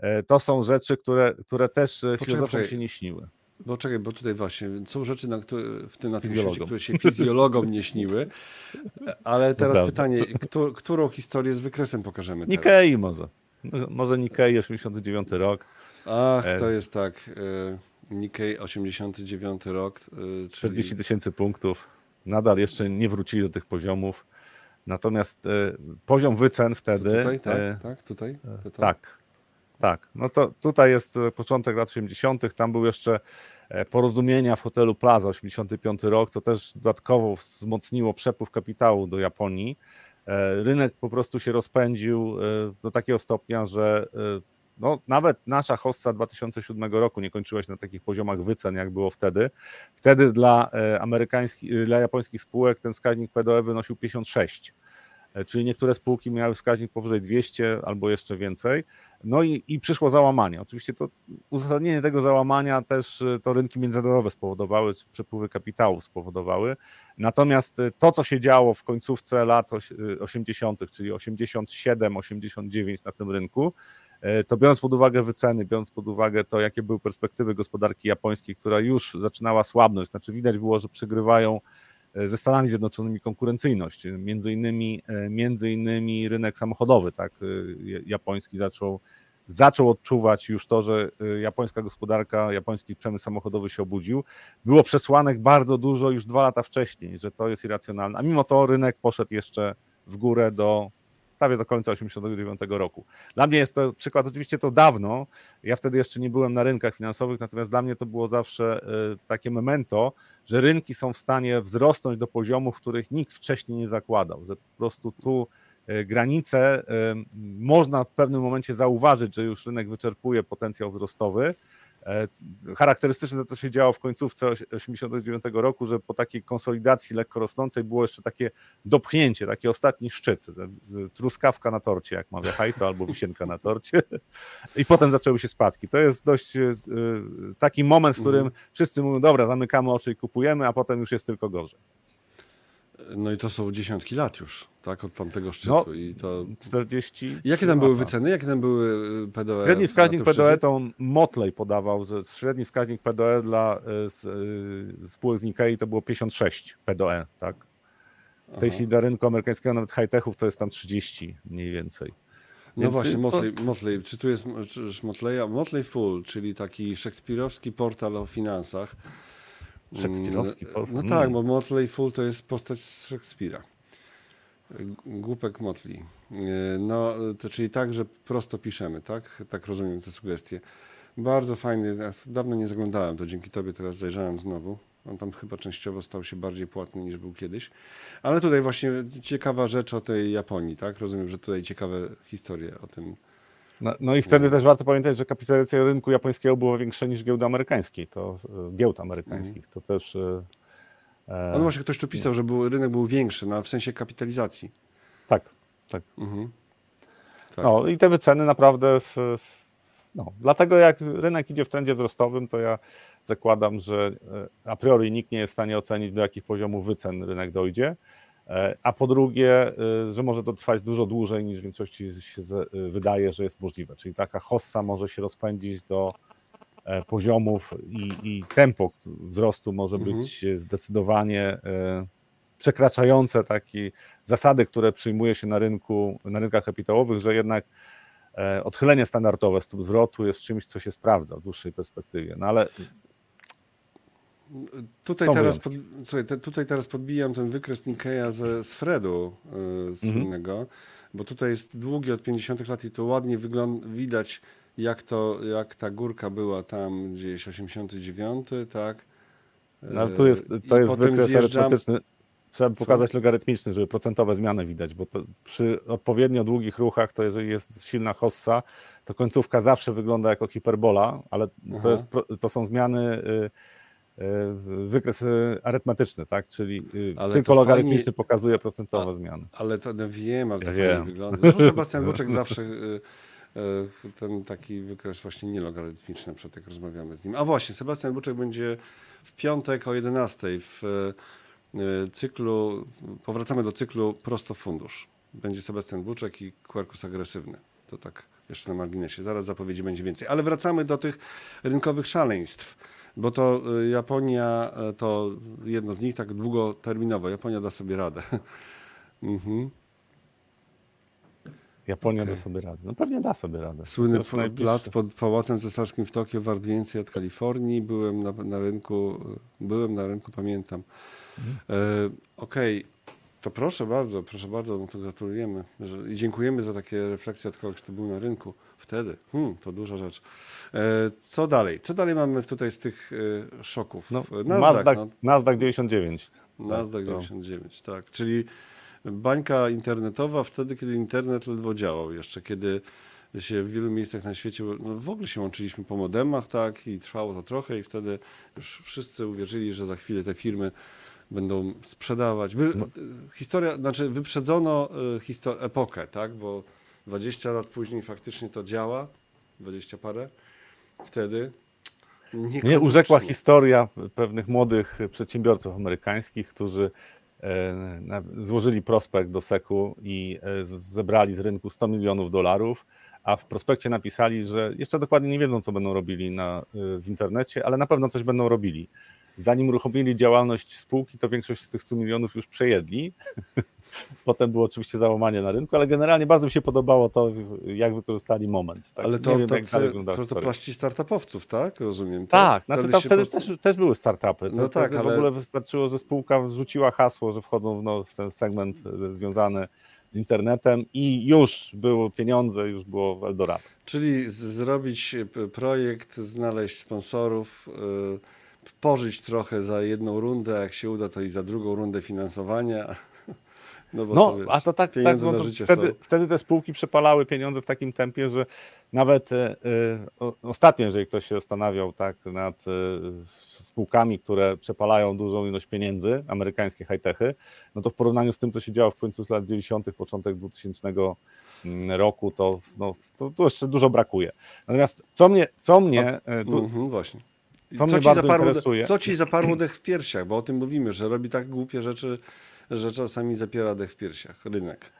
e, to są rzeczy, które, które też e, filozofom się nie śniły. Bo czekaj, bo tutaj właśnie są rzeczy, na, które, w tym, na tym świecie, które się fizjologom nie śniły. Ale teraz no pytanie, którą, którą historię z wykresem pokażemy teraz? Nikkei może. Może Nikkei 89 rok. Ach, to jest tak. Nikkei 89 rok. 40 tysięcy punktów. Nadal jeszcze nie wrócili do tych poziomów. Natomiast e, poziom wycen wtedy. To tutaj, tak, e, tak, tutaj. To to. Tak, tak. No to tutaj jest e, początek lat 80., tam były jeszcze e, porozumienia w hotelu Plaza 85 rok, co też dodatkowo wzmocniło przepływ kapitału do Japonii. E, rynek po prostu się rozpędził do takiego stopnia, że no, nawet nasza hossa 2007 roku nie kończyła się na takich poziomach wycen, jak było wtedy. Wtedy dla, e, amerykańskich, e, dla japońskich spółek ten wskaźnik PDE wynosił 56 e, czyli niektóre spółki miały wskaźnik powyżej 200 albo jeszcze więcej. No i, i przyszło załamanie. Oczywiście to uzasadnienie tego załamania też to rynki międzynarodowe spowodowały, czy przepływy kapitału spowodowały. Natomiast to, co się działo w końcówce lat 80., czyli 87, 89 na tym rynku, to biorąc pod uwagę wyceny, biorąc pod uwagę to, jakie były perspektywy gospodarki japońskiej, która już zaczynała słabnąć, znaczy widać było, że przegrywają e, ze Stanami Zjednoczonymi konkurencyjność. Między innymi, e, między innymi rynek samochodowy, tak, japoński zaczął, zaczął odczuwać już to, że japońska gospodarka, japoński przemysł samochodowy się obudził. Było przesłanek bardzo dużo już dwa lata wcześniej, że to jest irracjonalne, a mimo to rynek poszedł jeszcze w górę do prawie do końca 1989 roku. Dla mnie jest to przykład, oczywiście to dawno, ja wtedy jeszcze nie byłem na rynkach finansowych, natomiast dla mnie to było zawsze e, takie memento, że rynki są w stanie wzrosnąć do poziomów, których nikt wcześniej nie zakładał, że po prostu tu e, granice e, można w pewnym momencie zauważyć, że już rynek wyczerpuje potencjał wzrostowy, charakterystyczne to, co się działo w końcówce 1989 roku, że po takiej konsolidacji lekko rosnącej było jeszcze takie dopchnięcie, taki ostatni szczyt, truskawka na torcie, jak mawia Hajto, albo wisienka na torcie i potem zaczęły się spadki. To jest dość e, taki moment, w którym mhm. wszyscy mówią, dobra, zamykamy oczy i kupujemy, a potem już jest tylko gorzej. No i to są dziesiątki lat już, tak, od tamtego szczytu. No, I to... 40. Jakie tam były wyceny? Jakie tam były PDE? Średni wskaźnik PDE to Motley podawał, że średni wskaźnik PDE dla y, spółek z Nikkei to było 56 PDE, tak? W tej Aha. chwili dla rynku amerykańskiego, nawet high-techów, to jest tam 30 mniej więcej. No Więc właśnie, Motley, Motley, czy tu jest Motleya? Motley Full, czyli taki szekspirowski portal o finansach. Szekspirowski mm, No, no tak, bo Motley Fool to jest postać z Szekspira. Głupek Motley. E, no, to czyli tak, że prosto piszemy, tak? Tak rozumiem te sugestie. Bardzo fajny. Dawno nie zaglądałem, to dzięki tobie teraz zajrzałem znowu. On tam chyba częściowo stał się bardziej płatny niż był kiedyś. Ale tutaj właśnie ciekawa rzecz o tej Japonii, tak? Rozumiem, że tutaj ciekawe historie o tym no, no, i wtedy też warto pamiętać, że kapitalizacja rynku japońskiego była większa niż giełdy amerykańskiej, to e, giełd amerykańskich, to też... E, no właśnie ktoś tu pisał, że był, rynek był większy, no, w sensie kapitalizacji. Tak, tak. Mhm. tak. No i te wyceny naprawdę w, w, no, dlatego jak rynek idzie w trendzie wzrostowym, to ja zakładam, że e, a priori nikt nie jest w stanie ocenić, do jakich poziomów wycen rynek dojdzie. E, a po drugie, e, że może to trwać dużo dłużej niż w większości się wydaje, że jest możliwe. Czyli taka hossa może się rozpędzić do poziomów i, i tempo wzrostu może mhm. być zdecydowanie przekraczające takie zasady, które przyjmuje się na rynku, na rynkach kapitałowych, że jednak odchylenie standardowe stóp zwrotu jest czymś, co się sprawdza w dłuższej perspektywie. No ale Tutaj teraz, pod, słuchaj, te, tutaj teraz podbijam ten wykres Nikeya ze, z Fredu yy, słynnego, mhm. bo tutaj jest długi od 50 lat i to ładnie wygląda, widać jak, to, jak ta górka była tam gdzieś 89, tak? No, ale tu jest, to I jest wykres zjeżdżam... arytmetyczny. Trzeba Co? pokazać logarytmiczny, żeby procentowe zmiany widać, bo przy odpowiednio długich ruchach, to jeżeli jest silna hossa, to końcówka zawsze wygląda jako hiperbola, ale to, jest, to są zmiany... Yy, wykres e, arytmetyczny, tak? Czyli y, ale tylko logarytmiczny fajnie... pokazuje procentowe a, zmiany. Ale to no wiem, ale to ja fajnie wiem. wygląda. Zresztą Sebastian Buczek zawsze y, y, ten taki wykres właśnie nielogarytmiczny, przed jak rozmawiamy z nim. A właśnie, Sebastian Buczek będzie w piątek o 11 w cyklu, powracamy do cyklu Prosto Fundusz. Będzie Sebastian Buczek i Quercus Agresywny. To tak jeszcze na marginesie. Zaraz zapowiedzi będzie więcej. Ale wracamy do tych rynkowych szaleństw bo to y, Japonia y, to jedno z nich tak długoterminowo. Japonia da sobie radę. mhm. Japonia okay. da sobie radę. No pewnie da sobie radę. Słynny plac pod Pałacem Cesarskim w Tokio wart więcej od Kalifornii. Byłem na, na rynku, byłem na rynku, pamiętam. Mhm. E, Okej, okay. To proszę bardzo, proszę bardzo, no to gratulujemy. I dziękujemy za takie refleksje od kogoś, kto był na rynku wtedy. Hmm, to duża rzecz. E, co dalej? Co dalej mamy tutaj z tych e, szoków? No, Nasdaq, Nasdaq, no. Nasdaq 99. Nasdaq 99, tak. Czyli bańka internetowa wtedy, kiedy internet ledwo działał jeszcze, kiedy się w wielu miejscach na świecie, no w ogóle się łączyliśmy po modemach, tak, i trwało to trochę i wtedy już wszyscy uwierzyli, że za chwilę te firmy będą sprzedawać. Wy, no. Historia, znaczy wyprzedzono e, histo- epokę, tak, bo 20 lat później faktycznie to działa, 20 parę, wtedy nie urzekła historia pewnych młodych przedsiębiorców amerykańskich, którzy e, złożyli prospekt do SEC-u i e, zebrali z rynku 100 milionów dolarów, a w prospekcie napisali, że jeszcze dokładnie nie wiedzą, co będą robili na, e, w internecie, ale na pewno coś będą robili. Zanim uruchomili działalność spółki, to większość z tych 100 milionów już przejedli. Potem było oczywiście załamanie na rynku, ale generalnie bardzo mi się podobało to, jak wykorzystali moment. Tak? Ale to, wiem, tacy, to, to plaści startupowców, tak? Rozumiem. Tak, tak? znaczy wtedy też, też, były startupy. No to, tak, ale... W ogóle wystarczyło, że spółka rzuciła hasło, że wchodzą w, no, w ten segment e, związany z internetem i już było pieniądze, już było Eldorado. Czyli zrobić projekt, znaleźć sponsorów, yy pożyć trochę za jedną rundę, jak się uda, to i za drugą rundę finansowania. No, no to, wiesz, a to tak, tak no to wtedy, wtedy, te spółki przepalały pieniądze w takim tempie, że nawet y, ostatnio, jeżeli ktoś się zastanawiał tak, nad y, spółkami, które przepalają dużą ilość pieniędzy, amerykańskie high-techy, no to w porównaniu z tym, co się działo w końcu lat 90., początek 2000 mm, roku, to, no, to, to jeszcze dużo brakuje. Natomiast co mnie, co mnie tu, mm -hmm, właśnie co, co bardzo zaparło, interesuje. Co ci zaparło dech w piersiach, bo o tym mówimy, że robi tak głupie rzeczy, że czasami zapiera dech w piersiach rynek.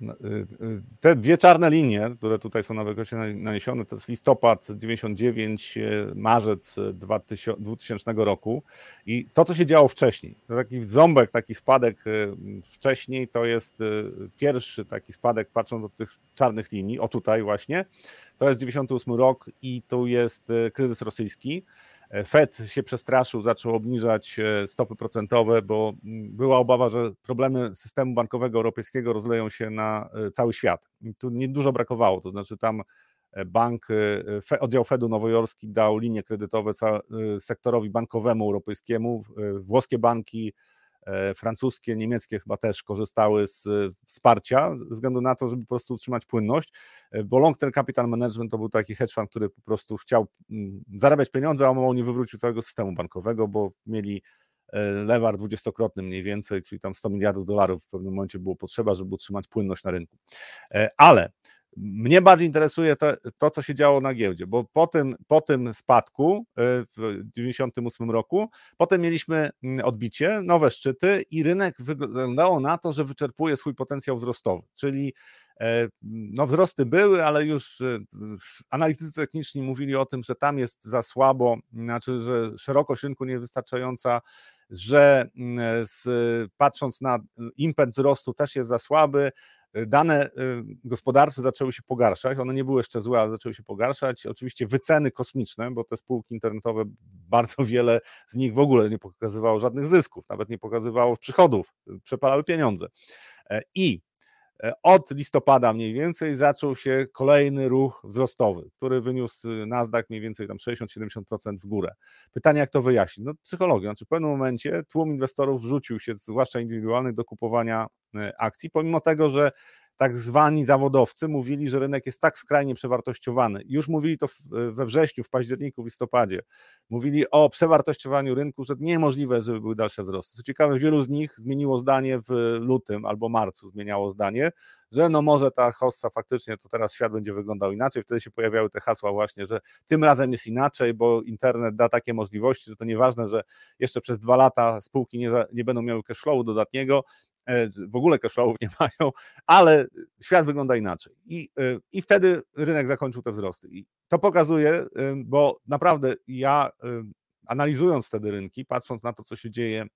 No, y, y, te dwie czarne linie, które tutaj są na wykresie naniesione, to jest listopad 99, y, marzec 2000 roku i to, co się działo wcześniej, to taki ząbek, taki spadek wcześniej, to jest pierwszy taki spadek, patrząc od tych czarnych linii, o tutaj właśnie, to jest 98 rok i tu jest kryzys rosyjski, Fed się przestraszył, zaczął obniżać e, stopy procentowe, bo mm, była obawa, że problemy systemu bankowego europejskiego rozleją się na e, cały świat. I tu niedużo brakowało, to znaczy tam e, bank, oddział Fedu nowojorski dał linie kredytowe sektorowi bankowemu europejskiemu, włoskie banki francuskie, niemieckie chyba też korzystały z wsparcia ze względu na to, żeby po prostu utrzymać płynność, e, bo Long Term Capital Management to był taki hedge fund, który po prostu chciał mm, zarabiać pieniądze, a mało nie wywrócił całego systemu bankowego, bo mieli e, lewar dwudziestokrotny mniej więcej, czyli tam 100 miliardów dolarów w pewnym momencie było potrzeba, żeby utrzymać płynność na rynku. Ale Mnie bardziej interesuje to, to, co się działo na giełdzie, bo po tym, po tym spadku e, w 1998 roku, potem mieliśmy mm, odbicie, nowe szczyty i rynek wyglądało na to, że wyczerpuje swój potencjał wzrostowy, czyli e, no wzrosty były, ale już e, analitycy techniczni mówili o tym, że tam jest za słabo, znaczy, że szerokość rynku niewystarczająca, że mm, z, patrząc na impet wzrostu też jest za słaby, dane y, gospodarcze zaczęły się pogarszać. One nie były jeszcze złe, ale zaczęły się pogarszać. Oczywiście wyceny kosmiczne, bo te spółki internetowe, bardzo wiele z nich w ogóle nie pokazywało żadnych zysków, nawet nie pokazywało przychodów, przepalały pieniądze. E, I od listopada mniej więcej zaczął się kolejny ruch wzrostowy, który wyniósł y, Nasdaq mniej więcej tam 60-70% w górę. Pytanie, jak to wyjaśnić? No psychologia, znaczy w pewnym momencie tłum inwestorów wrzucił się, zwłaszcza indywidualnych, do kupowania e, akcji, pomimo tego, że tak zwani zawodowcy mówili, że rynek jest tak skrajnie przewartościowany. Już mówili to we wrześniu, w październiku, w listopadzie. Mówili o przewartościowaniu rynku, że niemożliwe, żeby były dalsze wzrosty. Co ciekawe, wielu z nich zmieniło zdanie w lutym albo marcu, zmieniało zdanie, że no może ta hossa faktycznie to teraz świat będzie wyglądał inaczej. Wtedy się pojawiały te hasła właśnie, że tym razem jest inaczej, bo internet da takie możliwości, że to nieważne, że jeszcze przez dwa lata spółki nie, nie będą miały cashflowu dodatniego, w ogóle cashflowów nie mają, ale świat wygląda inaczej. I, e, I wtedy rynek zakończył te wzrosty. I to pokazuje, e, bo naprawdę ja analizując wtedy rynki, patrząc na to, co się dzieje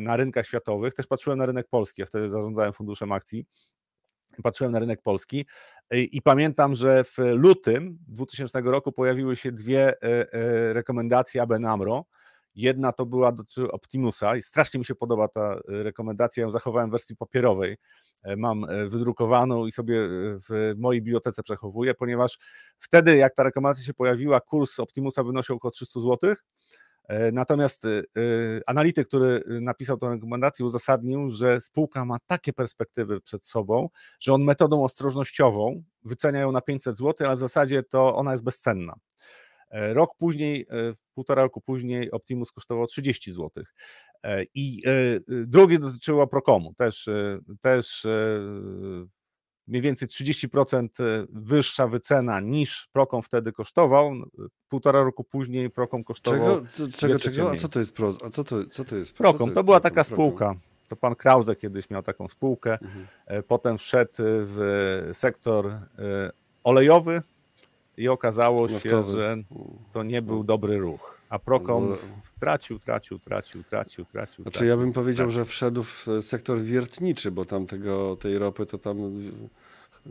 na rynkach światowych, też patrzyłem na rynek polski, ja wtedy zarządzałem funduszem akcji, patrzyłem na rynek polski i, i, pamiętam, że w lutym 2000 roku pojawiły się dwie rekomendacje ABN AMRO, Jedna to była dotyczy Optimusa i strasznie mi się podoba ta e, rekomendacja. Ją zachowałem w wersji papierowej. E, mam e, wydrukowaną i sobie w mojej bibliotece przechowuję, ponieważ wtedy, jak ta rekomendacja się pojawiła, kurs Optimusa wynosił około 300 zł. Natomiast analityk, który napisał tę rekomendację, uzasadnił, że spółka ma takie perspektywy przed sobą, że on metodą ostrożnościową wycenia ją na 500 zł, ale w zasadzie to ona jest bezcenna. E, rok później, e, półtora roku później Optimus kosztował 30 zł. E, I drugie dotyczyło Procomu, też, też mniej więcej 30% wyższa wycena niż Procom wtedy kosztował. Półtora roku później Procom kosztował. Czego, czego, czego? A co to jest Pro? A co to, co to jest? Procom, to, to była taka spółka. To pan Krause kiedyś miał taką spółkę. Mhm. Potem wszedł w sektor olejowy, i okazało się, że to nie był dobry ruch. A Procom tracił, tracił, tracił, tracił, tracił. Znaczy ja bym powiedział, tracił. że wszedł w sektor wiertniczy, bo tam tego, tej ropy to tam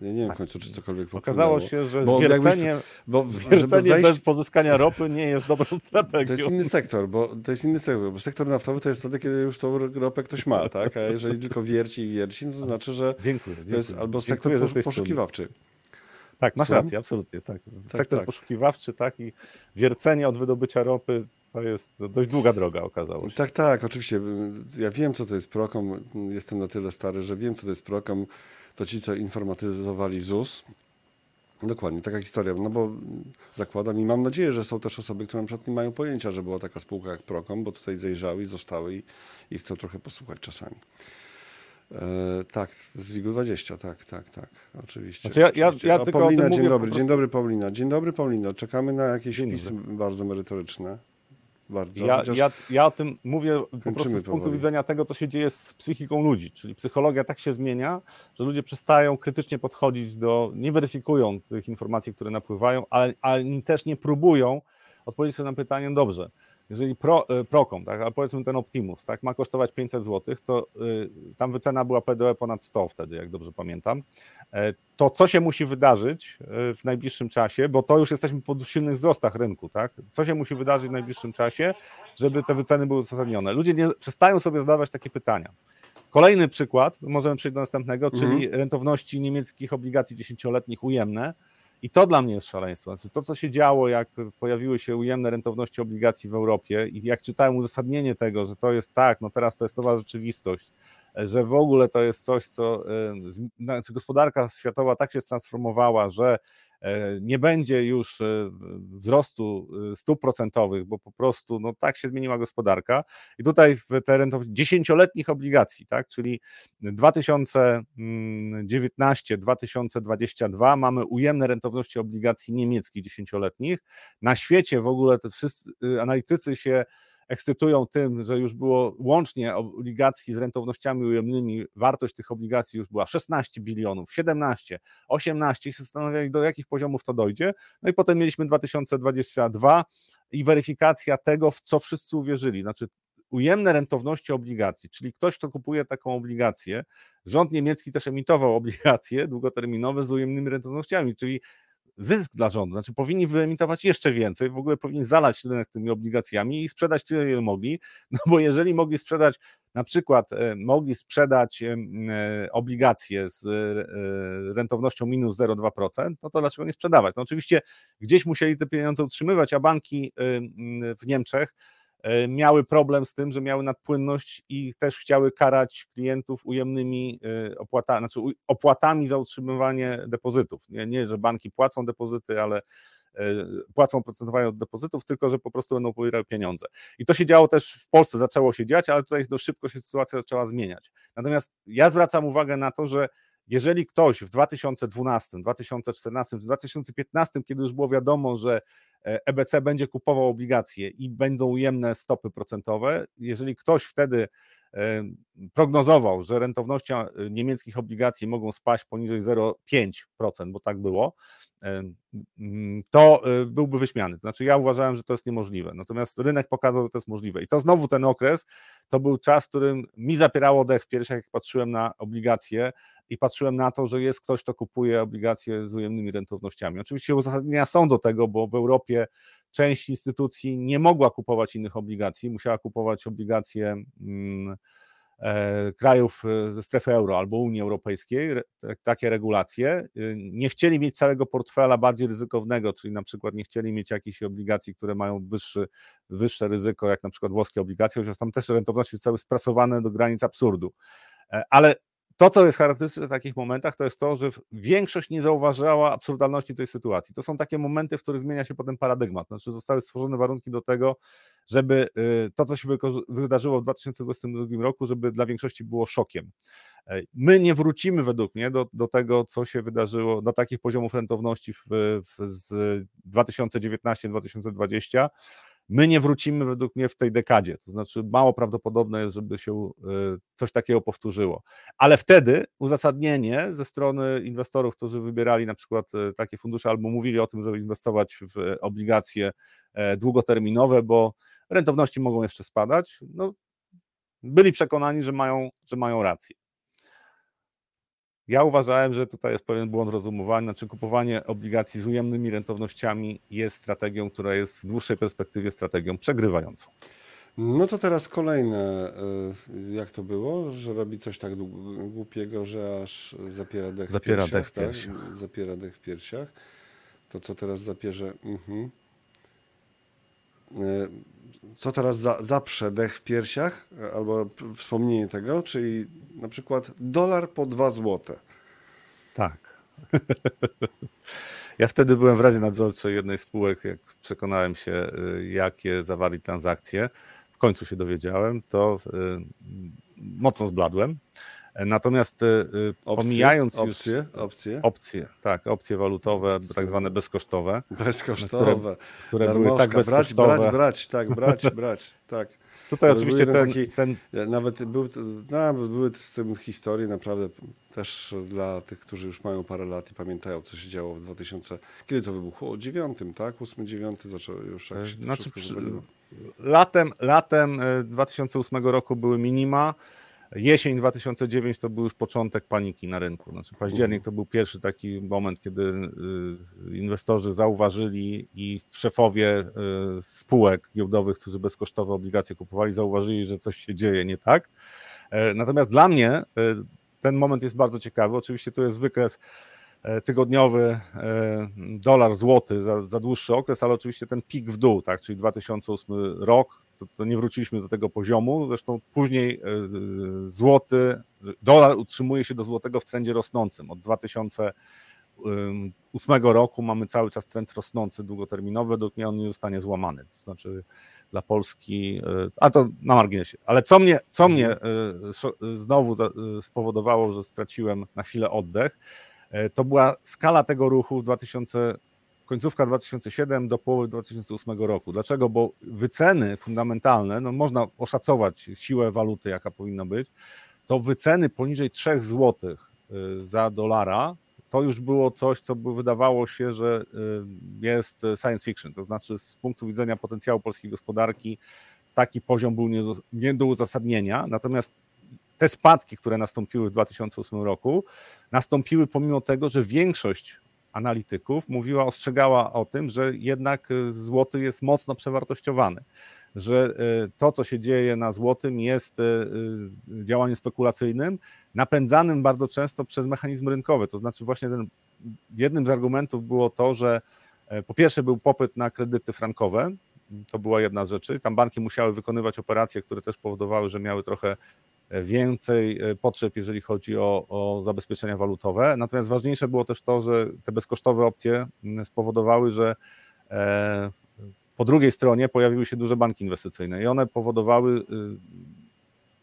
ja nie wiem w końcu, czy cokolwiek Okazało się, że bo wiercenie, bo wiercenie wejść... bez pozyskania ropy nie jest dobrą strategią. To jest inny sektor, bo to jest inny sektor, bo sektor naftowy to jest wtedy, kiedy już tą ropę ktoś ma, tak? A jeżeli tylko wierci i wierci, no to znaczy, że dziękuję, dziękuję. to jest albo sektor dziękuję, poszukiwawczy. Tak, masz rację, absolutnie. Tak. tak Sektor tak. poszukiwawczy, tak, i wiercenie od wydobycia ropy to jest dość długa droga, okazało się. Tak, tak, oczywiście. Ja wiem, co to jest Prokom. Jestem na tyle stary, że wiem, co to jest Prokom. To ci, co informatyzowali ZUS. Dokładnie, taka historia. No bo zakładam i mam nadzieję, że są też osoby, które na przykład nie mają pojęcia, że była taka spółka jak Prokom, bo tutaj zajrzały i zostały i, i chcą trochę posłuchać czasami. E, tak, z WIG-u 20, tak, tak, tak, oczywiście. Znaczy ja, ja, ja tylko Paulina, dzień dobry, dzień dobry Paulina. Dzień dobry Paulino, czekamy na jakieś wpisy bardzo merytoryczne. Bardzo. Ja, ja, ja o tym mówię po prostu z punktu widzenia tego, co się dzieje z psychiką ludzi, czyli psychologia tak się zmienia, że ludzie przestają krytycznie podchodzić do, nie weryfikują tych informacji, które napływają, ale, ale też nie próbują odpowiedzieć sobie na pytanie, dobrze, jeżeli pro, e, Procom, tak, ale powiedzmy ten Optimus, tak, ma kosztować 500 zł, to y, tam wycena była PDE ponad 100 wtedy, jak dobrze pamiętam, e, to co się musi wydarzyć w najbliższym czasie, bo to już jesteśmy po silnych wzrostach rynku, tak, co się musi wydarzyć w najbliższym czasie, żeby te wyceny były uzasadnione. Ludzie nie przestają sobie zadawać takie pytania. Kolejny przykład, możemy przejść do następnego, czyli mm -hmm. rentowności niemieckich obligacji dziesięcioletnich ujemne, i to dla mnie jest szaleństwo. Znaczy, to, co się działo, jak pojawiły się ujemne rentowności obligacji w Europie i jak czytałem uzasadnienie tego, że to jest tak, no teraz to jest nowa rzeczywistość, że w ogóle to jest coś, co znaczy gospodarka światowa tak się transformowała, że nie będzie już e, wzrostu e, stóp procentowych, bo po prostu no, tak się zmieniła gospodarka. I tutaj te rentowności dziesięcioletnich obligacji, tak, czyli 2019-2022 mamy ujemne rentowności obligacji niemieckich dziesięcioletnich. Na świecie w ogóle te wszyscy analitycy się ekscytują tym, że już było łącznie obligacji z rentownościami ujemnymi, wartość tych obligacji już była 16 bilionów, 17, 18 i się zastanawiali, do jakich poziomów to dojdzie. No i potem mieliśmy 2022 i weryfikacja tego, w co wszyscy uwierzyli. Znaczy, ujemne rentowności obligacji, czyli ktoś, kto kupuje taką obligację, rząd niemiecki też emitował obligacje długoterminowe z ujemnymi rentownościami, czyli zysk dla rządu, znaczy powinni wyemitować jeszcze więcej, w ogóle powinni zalać rynek tymi obligacjami i sprzedać tyle, ile mogli, no bo jeżeli mogli sprzedać, na przykład e, mogli sprzedać e, obligacje z e, rentownością minus 0,2%, no to dlaczego nie sprzedawać? No oczywiście gdzieś musieli te pieniądze utrzymywać, a banki w Niemczech E, miały problem z tym, że miały nadpłynność i też chciały karać klientów ujemnymi e, opłatami, znaczy opłatami za utrzymywanie depozytów. Nie, nie, że banki płacą depozyty, ale e, płacą procentowanie od depozytów, tylko że po prostu będą pobierały pieniądze. I to się działo też w Polsce, zaczęło się dziać, ale tutaj dość szybko się sytuacja zaczęła zmieniać. Natomiast ja zwracam uwagę na to, że jeżeli ktoś w 2012, 2014, 2015, kiedy już było wiadomo, że EBC będzie kupował obligacje i będą ujemne stopy procentowe, jeżeli ktoś wtedy e, prognozował, że rentowności e, niemieckich obligacji mogą spaść poniżej 0,5%, bo tak było, e, to byłby wyśmiany. Znaczy ja uważałem, że to jest niemożliwe. Natomiast rynek pokazał, że to jest możliwe. I to znowu ten okres, to był czas, w którym mi zapierało dech w piersiach, jak patrzyłem na obligacje, i patrzyłem na to, że jest ktoś, kto kupuje obligacje z ujemnymi rentownościami. Oczywiście uzasadnienia są do tego, bo w Europie część instytucji nie mogła kupować innych obligacji, musiała kupować obligacje mm, e, krajów e, ze strefy euro albo Unii Europejskiej, takie regulacje. Y, nie chcieli mieć całego portfela bardziej ryzykownego, czyli na przykład nie chcieli mieć jakichś obligacji, które mają wyższy, wyższe ryzyko, jak na przykład włoskie obligacje, chociaż tam też rentowności zostały sprasowane do granic absurdu. E, ale to, co jest charakterystyczne w takich momentach, to jest to, że większość nie zauważała absurdalności tej sytuacji. To są takie momenty, w których zmienia się potem paradygmat. Znaczy zostały stworzone warunki do tego, żeby y, to, co się wydarzyło w 2022 roku, żeby dla większości było szokiem. E, my nie wrócimy według mnie do, do tego, co się wydarzyło, do takich poziomów rentowności w, w, z 2019-2020 My nie wrócimy według mnie w tej dekadzie, to znaczy mało prawdopodobne jest, żeby się e, coś takiego powtórzyło. Ale wtedy uzasadnienie ze strony inwestorów, którzy wybierali na przykład e, takie fundusze albo mówili o tym, żeby inwestować w obligacje e, długoterminowe, bo rentowności mogą jeszcze spadać, no, byli przekonani, że mają, że mają rację. Ja uważałem, że tutaj jest pewien błąd rozumowania, znaczy kupowanie obligacji z ujemnymi rentownościami jest strategią, która jest w dłuższej perspektywie strategią przegrywającą. No to teraz kolejne, y, jak to było, że robi coś tak głupiego, że aż zapiera dech zapiera w piersiach. Dech w piersiach. Tak? Zapiera dech w piersiach. To co teraz zapierze? Mhm. Y, co teraz za, zaprze dech w piersiach, albo wspomnienie tego, czyli na przykład dolar po 2 złote. Tak. Ja wtedy byłem w Radzie Nadzorczej jednej spółek, jak przekonałem się, y, jakie zawarli transakcje. W końcu się dowiedziałem, to mocno zbladłem. Natomiast y, opcje, pomijając opcje, już opcje, opcje, tak, opcje walutowe, opcje. tak zwane bezkosztowe. Bezkosztowe. Które, które były tak bezkosztowe. Brać, brać, brać, tak, brać, brać, tak. Tutaj oczywiście ten, taki, ten... Nawet był, no, były z tym historie naprawdę też dla tych, którzy już mają parę lat i pamiętają, co się działo w 2000... Kiedy to wybuchło? 9, tak? 8, 9 zaczął już jak się znaczy, przy... latem, latem 2008 e, roku były minima, Jesień 2009 to był już początek paniki na rynku. Znaczy październik to był pierwszy taki moment, kiedy y, inwestorzy zauważyli i szefowie y, spółek giełdowych, którzy bezkosztowe obligacje kupowali, zauważyli, że coś się dzieje nie tak. E, natomiast dla mnie e, ten moment jest bardzo ciekawy. Oczywiście to jest wykres e, tygodniowy dolar złoty za, za dłuższy okres, ale oczywiście ten pik w dół, tak, czyli 2008 rok, to, to, nie wróciliśmy do tego poziomu. Zresztą później e, złoty, dolar utrzymuje się do złotego w trendzie rosnącym od 2000 2008 roku mamy cały czas trend rosnący, długoterminowy, mnie on nie zostanie złamany. To znaczy dla Polski, a to na marginesie. Ale co mnie, co mnie znowu spowodowało, że straciłem na chwilę oddech, to była skala tego ruchu w 2000 końcówka 2007 do połowy 2008 roku. Dlaczego? Bo wyceny fundamentalne, no można oszacować siłę waluty, jaka powinna być, to wyceny poniżej 3 zł y, za dolara to już było coś, co by wydawało się, że y, jest science fiction. To znaczy, z punktu widzenia potencjału polskiej gospodarki, taki poziom był nie do, nie do uzasadnienia. Natomiast te spadki, które nastąpiły w 2008 roku, nastąpiły pomimo tego, że większość analityków mówiła, ostrzegała o tym, że jednak y, złoty jest mocno przewartościowany, że y, to, co się dzieje na złotym, jest y, działaniem spekulacyjnym, napędzanym bardzo często przez mechanizmy rynkowe. To znaczy, właśnie ten, jednym z argumentów było to, że e, po pierwsze był popyt na kredyty frankowe, to była jedna z rzeczy. Tam banki musiały wykonywać operacje, które też powodowały, że miały trochę więcej e, potrzeb, jeżeli chodzi o, o zabezpieczenia walutowe. Natomiast ważniejsze było też to, że te bezkosztowe opcje spowodowały, że e, po drugiej stronie pojawiły się duże banki inwestycyjne i one powodowały, y,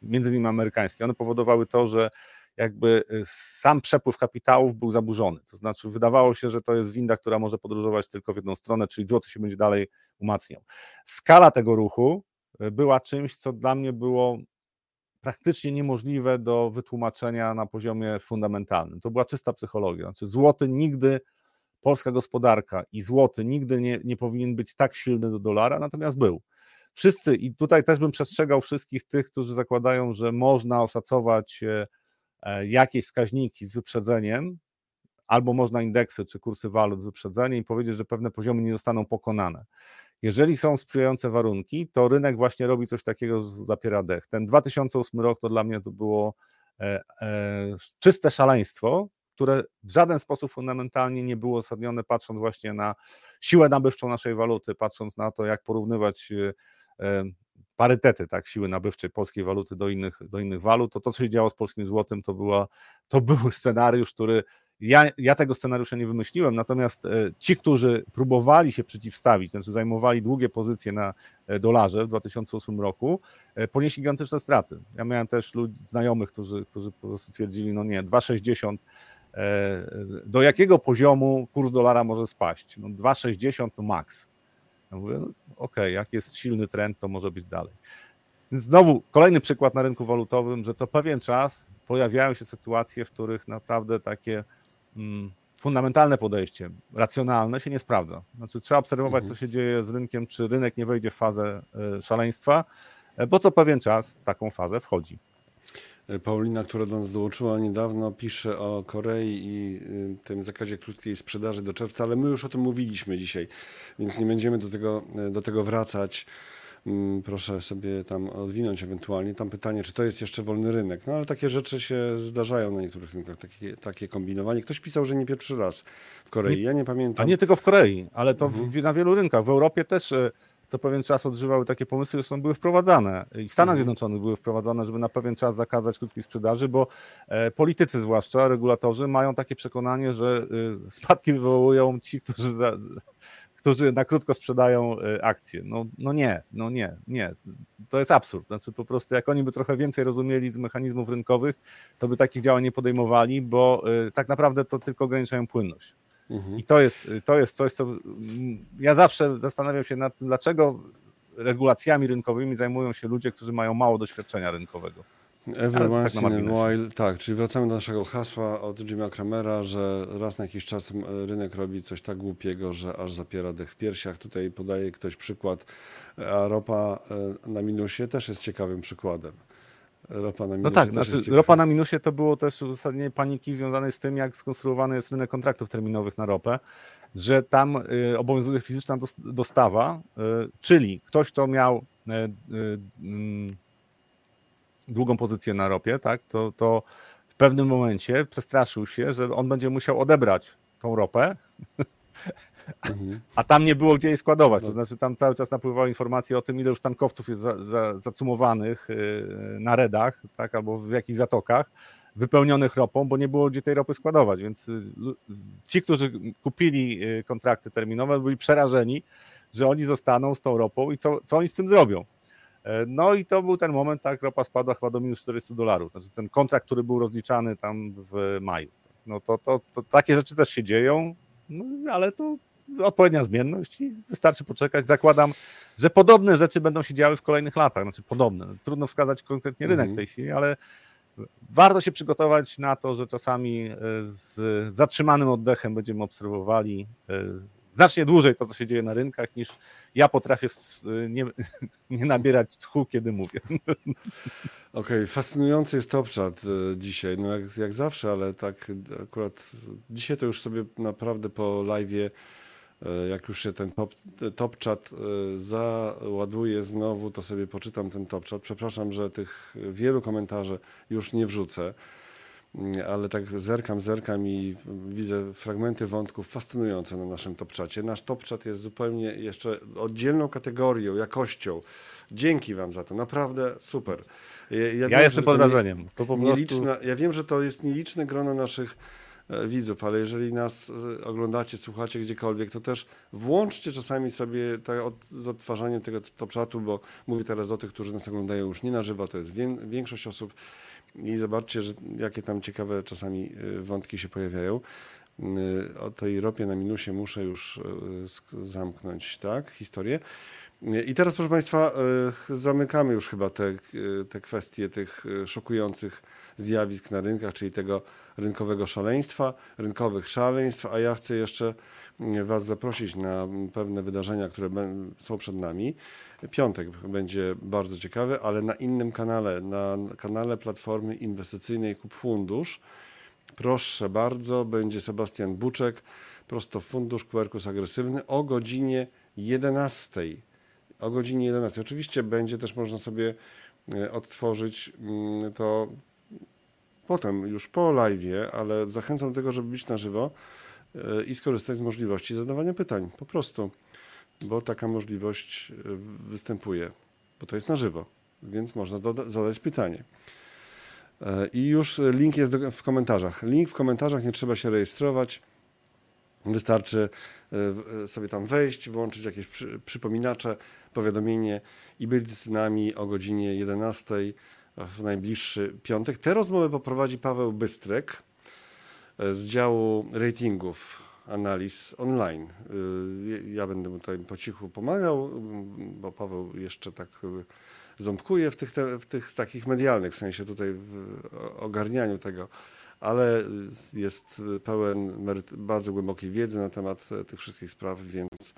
między innymi amerykańskie, one powodowały to, że jakby y, sam przepływ kapitałów był zaburzony. To znaczy, wydawało się, że to jest winda, która może podróżować tylko w jedną stronę, czyli złoty się będzie dalej umacniał. Skala tego ruchu y, była czymś, co dla mnie było praktycznie niemożliwe do wytłumaczenia na poziomie fundamentalnym. To była czysta psychologia. Znaczy, złoty nigdy, polska gospodarka i złoty nigdy nie, nie powinien być tak silny do dolara, natomiast był. Wszyscy, i tutaj też bym przestrzegał wszystkich tych, którzy zakładają, że można oszacować e, e, jakieś wskaźniki z wyprzedzeniem, albo można indeksy czy kursy walut z wyprzedzeniem i powiedzieć, że pewne poziomy nie zostaną pokonane. Jeżeli są sprzyjające warunki, to rynek właśnie robi coś takiego, zapiera dech. Ten 2008 rok to dla mnie to było e, e, czyste szaleństwo, które w żaden sposób fundamentalnie nie było uzasadnione, patrząc właśnie na siłę nabywczą naszej waluty, patrząc na to, jak porównywać e, parytety tak, siły nabywczej polskiej waluty do innych, do innych walut, to to, co się działo z polskim złotem, to, była, to był scenariusz, który ja, ja tego scenariusza nie wymyśliłem, natomiast e, ci, którzy próbowali się przeciwstawić, znaczy zajmowali długie pozycje na e, dolarze w 2008 roku, e, ponieśli gigantyczne straty. Ja miałem też ludzi, znajomych, którzy, którzy po prostu twierdzili, no nie, 2,60 do jakiego poziomu kurs dolara może spaść? No 2,60 to maks. Ja mówię, no, okej, okay, jak jest silny trend, to może być dalej. Więc znowu kolejny przykład na rynku walutowym, że co pewien czas pojawiają się sytuacje, w których naprawdę takie fundamentalne podejście, racjonalne się nie sprawdza. Znaczy trzeba obserwować, mhm. co się dzieje z rynkiem, czy rynek nie wejdzie w fazę e, szaleństwa, e, bo co pewien czas w taką fazę wchodzi. E, Paulina, która do nas dołączyła niedawno, pisze o Korei i tym zakazie krótkiej sprzedaży do czerwca, ale my już o tym mówiliśmy dzisiaj, więc nie będziemy do tego, do tego wracać. Mm, proszę sobie tam odwinąć ewentualnie. Tam pytanie, czy to jest jeszcze wolny rynek. No ale takie rzeczy się zdarzają na niektórych rynkach, takie, takie kombinowanie. Ktoś pisał, że nie pierwszy raz w Korei. Ja nie pamiętam. A nie tylko w Korei, ale to mhm. w, na wielu rynkach. W Europie też e, co pewien czas odżywały takie pomysły, zresztą były wprowadzane. I w Stanach mhm. Zjednoczonych były wprowadzane, żeby na pewien czas zakazać krótkiej sprzedaży, bo e, politycy zwłaszcza, regulatorzy mają takie przekonanie, że e, spadki wywołują ci, którzy którzy na krótko sprzedają e, akcje. No, no nie, no nie, nie. To jest absurd. Znaczy po prostu jak oni by trochę więcej rozumieli z mechanizmów rynkowych, to by takich działań nie podejmowali, bo e, tak naprawdę to tylko ograniczają płynność. Mhm. I to jest, to jest coś, co ja zawsze zastanawiam się nad tym, dlaczego regulacjami rynkowymi zajmują się ludzie, którzy mają mało doświadczenia rynkowego. Every once tak in a while, tak, czyli wracamy do naszego hasła od Jimmy'a Kramera, że raz na jakiś czas rynek robi coś tak głupiego, że aż zapiera dech w piersiach. Tutaj podaje ktoś przykład, a ropa e, na minusie też jest ciekawym przykładem. Ropa na no minusie. No tak, znaczy, ropa na minusie to było też uzasadnienie paniki związanej z tym, jak skonstruowany jest rynek kontraktów terminowych na ropę, że tam y, obowiązuje fizyczna dostawa, czyli ktoś, kto miał długą pozycję na ropie, tak, to, to w pewnym momencie przestraszył się, że on będzie musiał odebrać tą ropę, mhm. a tam nie było gdzie jej składować. To no. znaczy tam cały czas napływały informacje o tym, ile już tankowców jest za, za, zacumowanych y, na redach, tak, albo w jakichś zatokach. wypełnionych ropą, bo nie było gdzie tej ropy składować, więc y, ci, którzy kupili y, kontrakty terminowe, byli przerażeni, że oni zostaną z tą ropą i co, co oni z tym zrobią. E, no i to był ten moment, tak, ropa spadła chyba do minus 400 dolarów, znaczy ten kontrakt, który był rozliczany tam w maju. No to, to, to takie rzeczy też się dzieją, no, ale to odpowiednia zmienność i wystarczy poczekać. Zakładam, że podobne rzeczy będą się działy w kolejnych latach, znaczy podobne. Trudno wskazać konkretnie rynek Mhm. w tej chwili, ale warto się przygotować na to, że czasami e, z zatrzymanym oddechem będziemy obserwowali e, znacznie dłużej to, co się dzieje na rynkach, niż ja potrafię nie, nie nabierać tchu, kiedy mówię. Okej, fascynujący jest Top Chat e, dzisiaj, no jak, jak zawsze, ale tak akurat dzisiaj to już sobie naprawdę po live'ie, e, jak już się ten top, top Chat e, załaduje znowu, to sobie poczytam ten Top Chat. Przepraszam, że tych wielu komentarzy już nie wrzucę, ale tak zerkam, zerkam i widzę fragmenty wątków fascynujące na naszym Top Chacie. Nasz Top Chat jest zupełnie jeszcze oddzielną kategorią, jakością. Dzięki Wam za to, naprawdę super. Ja, ja Ja wiem, jestem pod wrażeniem. To po prostu... nieliczna, ja wiem, że to jest nieliczne grono naszych e, widzów, ale jeżeli nas e, oglądacie, słuchacie gdziekolwiek, to też włączcie czasami sobie tak od, z odtwarzaniem tego top chatu, bo mówię teraz do tych, którzy nas oglądają już nie na żywo, to jest wię, większość osób i zobaczcie, że, jakie tam ciekawe czasami e, wątki się pojawiają. E, O tej ropie na minusie muszę już sk- zamknąć, tak, historię. I teraz, proszę Państwa, zamykamy już chyba te, te kwestie tych szokujących zjawisk na rynkach, czyli tego rynkowego szaleństwa, rynkowych szaleństw, a ja chcę jeszcze Was zaprosić na pewne wydarzenia, które są przed nami. Piątek będzie bardzo ciekawy, ale na innym kanale, na kanale Platformy Inwestycyjnej Kup Fundusz. Proszę bardzo, będzie Sebastian Buczek, prosto fundusz Quercus Agresywny o godzinie 11. O godzinie 11. Oczywiście będzie też można sobie e, odtworzyć mm, to potem, już po live'ie, ale zachęcam do tego, żeby być na żywo i skorzystać z możliwości zadawania pytań. Po prostu, bo taka możliwość e, występuje, bo to jest na żywo, więc można zadać pytanie. E, I już link jest w komentarzach. Link w komentarzach, nie trzeba się rejestrować. Wystarczy e, sobie tam wejść, włączyć jakieś przy, przypominacze, powiadomienie i być z nami o godzinie 11 w najbliższy piątek. Te rozmowy poprowadzi Paweł Bystrek z działu ratingów analiz online. Y, Ja będę mu tutaj po cichu pomagał, mm, bo Paweł jeszcze tak y, ząbkuje w tych, te, w tych takich medialnych, w sensie tutaj w ogarnianiu tego, ale jest pełen bardzo głębokiej wiedzy na temat e, tych wszystkich spraw, więc,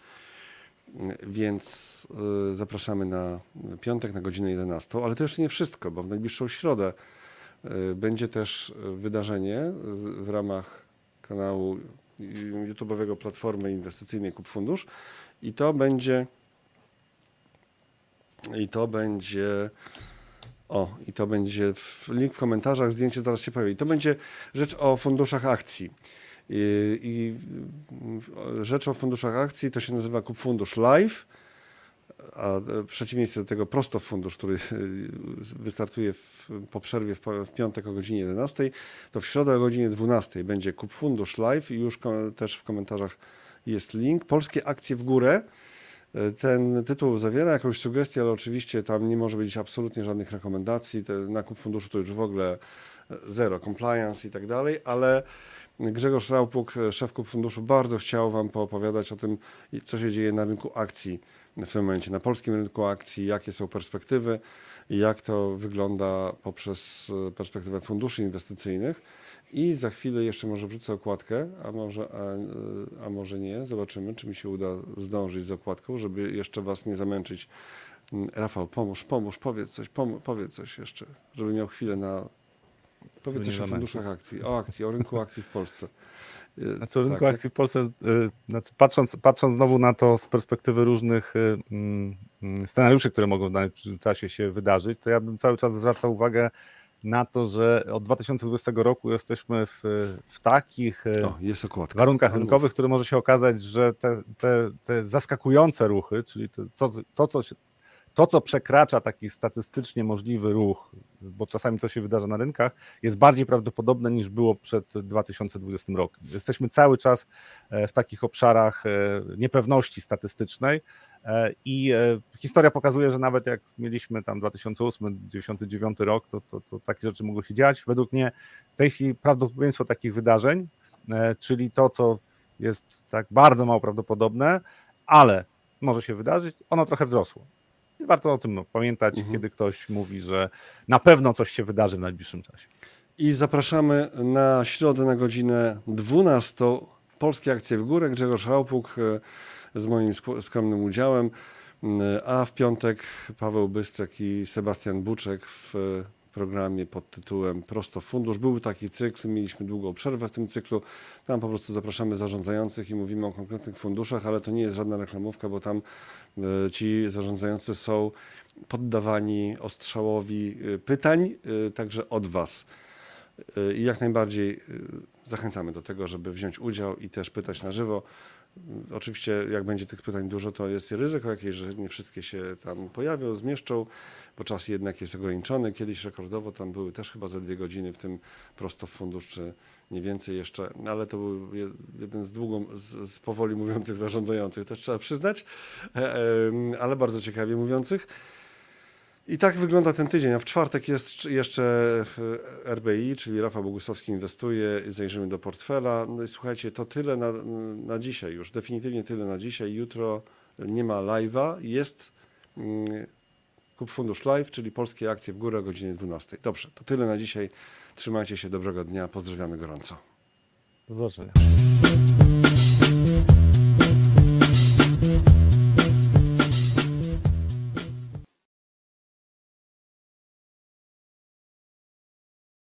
więc zapraszamy na piątek na godzinę 11. Ale to jeszcze nie wszystko, bo w najbliższą środę będzie też y, wydarzenie w ramach kanału YouTube'owego Platformy Inwestycyjnej Kup Fundusz i to będzie i to będzie o, i to będzie w, link w komentarzach, zdjęcie zaraz się pojawi. To będzie rzecz o funduszach akcji. I, i rzecz o funduszach akcji to się nazywa Kup Fundusz Live, a w przeciwieństwie do tego prosto fundusz, który wystartuje w, po przerwie w, w piątek o godzinie 11, to w środę o godzinie 12 będzie Kup Fundusz Live i już też w komentarzach jest link. Polskie akcje w górę. E, Ten tytuł zawiera jakąś sugestię, ale oczywiście tam nie może być absolutnie żadnych rekomendacji. Na kup funduszu to już w ogóle e, zero, compliance i tak dalej, ale Grzegorz Raupuk, e, szef kup funduszu, bardzo chciał Wam poopowiadać o tym, co się dzieje na rynku akcji w tym momencie, na polskim rynku akcji, jakie są perspektywy i jak to wygląda poprzez e, perspektywę funduszy inwestycyjnych. I za chwilę jeszcze może wrzucę okładkę, a może, a, e, a może nie. Zobaczymy, czy mi się uda zdążyć z okładką, żeby jeszcze Was nie zamęczyć. Mm, Rafał, pomóż, pomóż, powiedz coś, pom- powiedz coś jeszcze, żeby miał chwilę na... Powiedz coś o funduszach akcji, o akcji, o rynku akcji w Polsce. Znaczy, rynku tak, akcji w Polsce, znaczy patrząc, patrząc znowu na to z perspektywy różnych y, mm, mm, scenariuszy, które mogą w danym czasie się wydarzyć, to ja bym cały czas zwracał uwagę na to, że od 2020 roku jesteśmy w, w takich O, warunkach rynkowych, które może się okazać, że te, te, te zaskakujące ruchy, czyli to, co, to, co się, to, co przekracza taki statystycznie możliwy ruch, bo czasami to się wydarza na rynkach, jest bardziej prawdopodobne niż było przed 2020 rokiem. Jesteśmy cały czas w takich obszarach niepewności statystycznej i historia pokazuje, że nawet jak mieliśmy tam 2008-2009 rok, to, to, to takie rzeczy mogły się dziać. Według mnie w tej chwili prawdopodobieństwo takich wydarzeń, czyli to, co jest tak bardzo mało prawdopodobne, ale może się wydarzyć, ono trochę wzrosło. I warto o tym no, pamiętać, mhm. kiedy ktoś mówi, że na pewno coś się wydarzy w najbliższym czasie. I zapraszamy na środę na godzinę 12. Polskie akcje w górę. Grzegorz Raupuk e, z moim skromnym udziałem, a w piątek Paweł Bystrek i Sebastian Buczek w programie pod tytułem Prosto Fundusz. Był taki cykl, mieliśmy długą przerwę w tym cyklu. Tam po prostu zapraszamy zarządzających i mówimy o konkretnych funduszach, ale to nie jest żadna reklamówka, bo tam e, ci zarządzający są poddawani ostrzałowi e, pytań, e, także od Was. I jak najbardziej zachęcamy do tego, żeby wziąć udział i też pytać na żywo. Oczywiście, jak będzie tych pytań dużo, to jest ryzyko jakieś, że nie wszystkie się tam pojawią, zmieszczą, bo czas jednak jest ograniczony. Kiedyś rekordowo tam były też chyba za dwie godziny, w tym prosto w fundusz, czy nie więcej jeszcze, ale to był jeden z długo, z, z powoli mówiących zarządzających, to trzeba przyznać, e, ale bardzo ciekawie mówiących. I tak wygląda ten tydzień, a w czwartek jest jeszcze RBI, czyli Rafał Bogusowski inwestuje, zajrzymy do portfela. No i słuchajcie, to tyle na, na dzisiaj już, definitywnie tyle na dzisiaj. Jutro nie ma live'a, jest mm, Kup Fundusz Live, czyli polskie akcje w górę o godzinie 12. Dobrze, to tyle na dzisiaj. Trzymajcie się, dobrego dnia, pozdrawiamy gorąco. Do zobaczenia.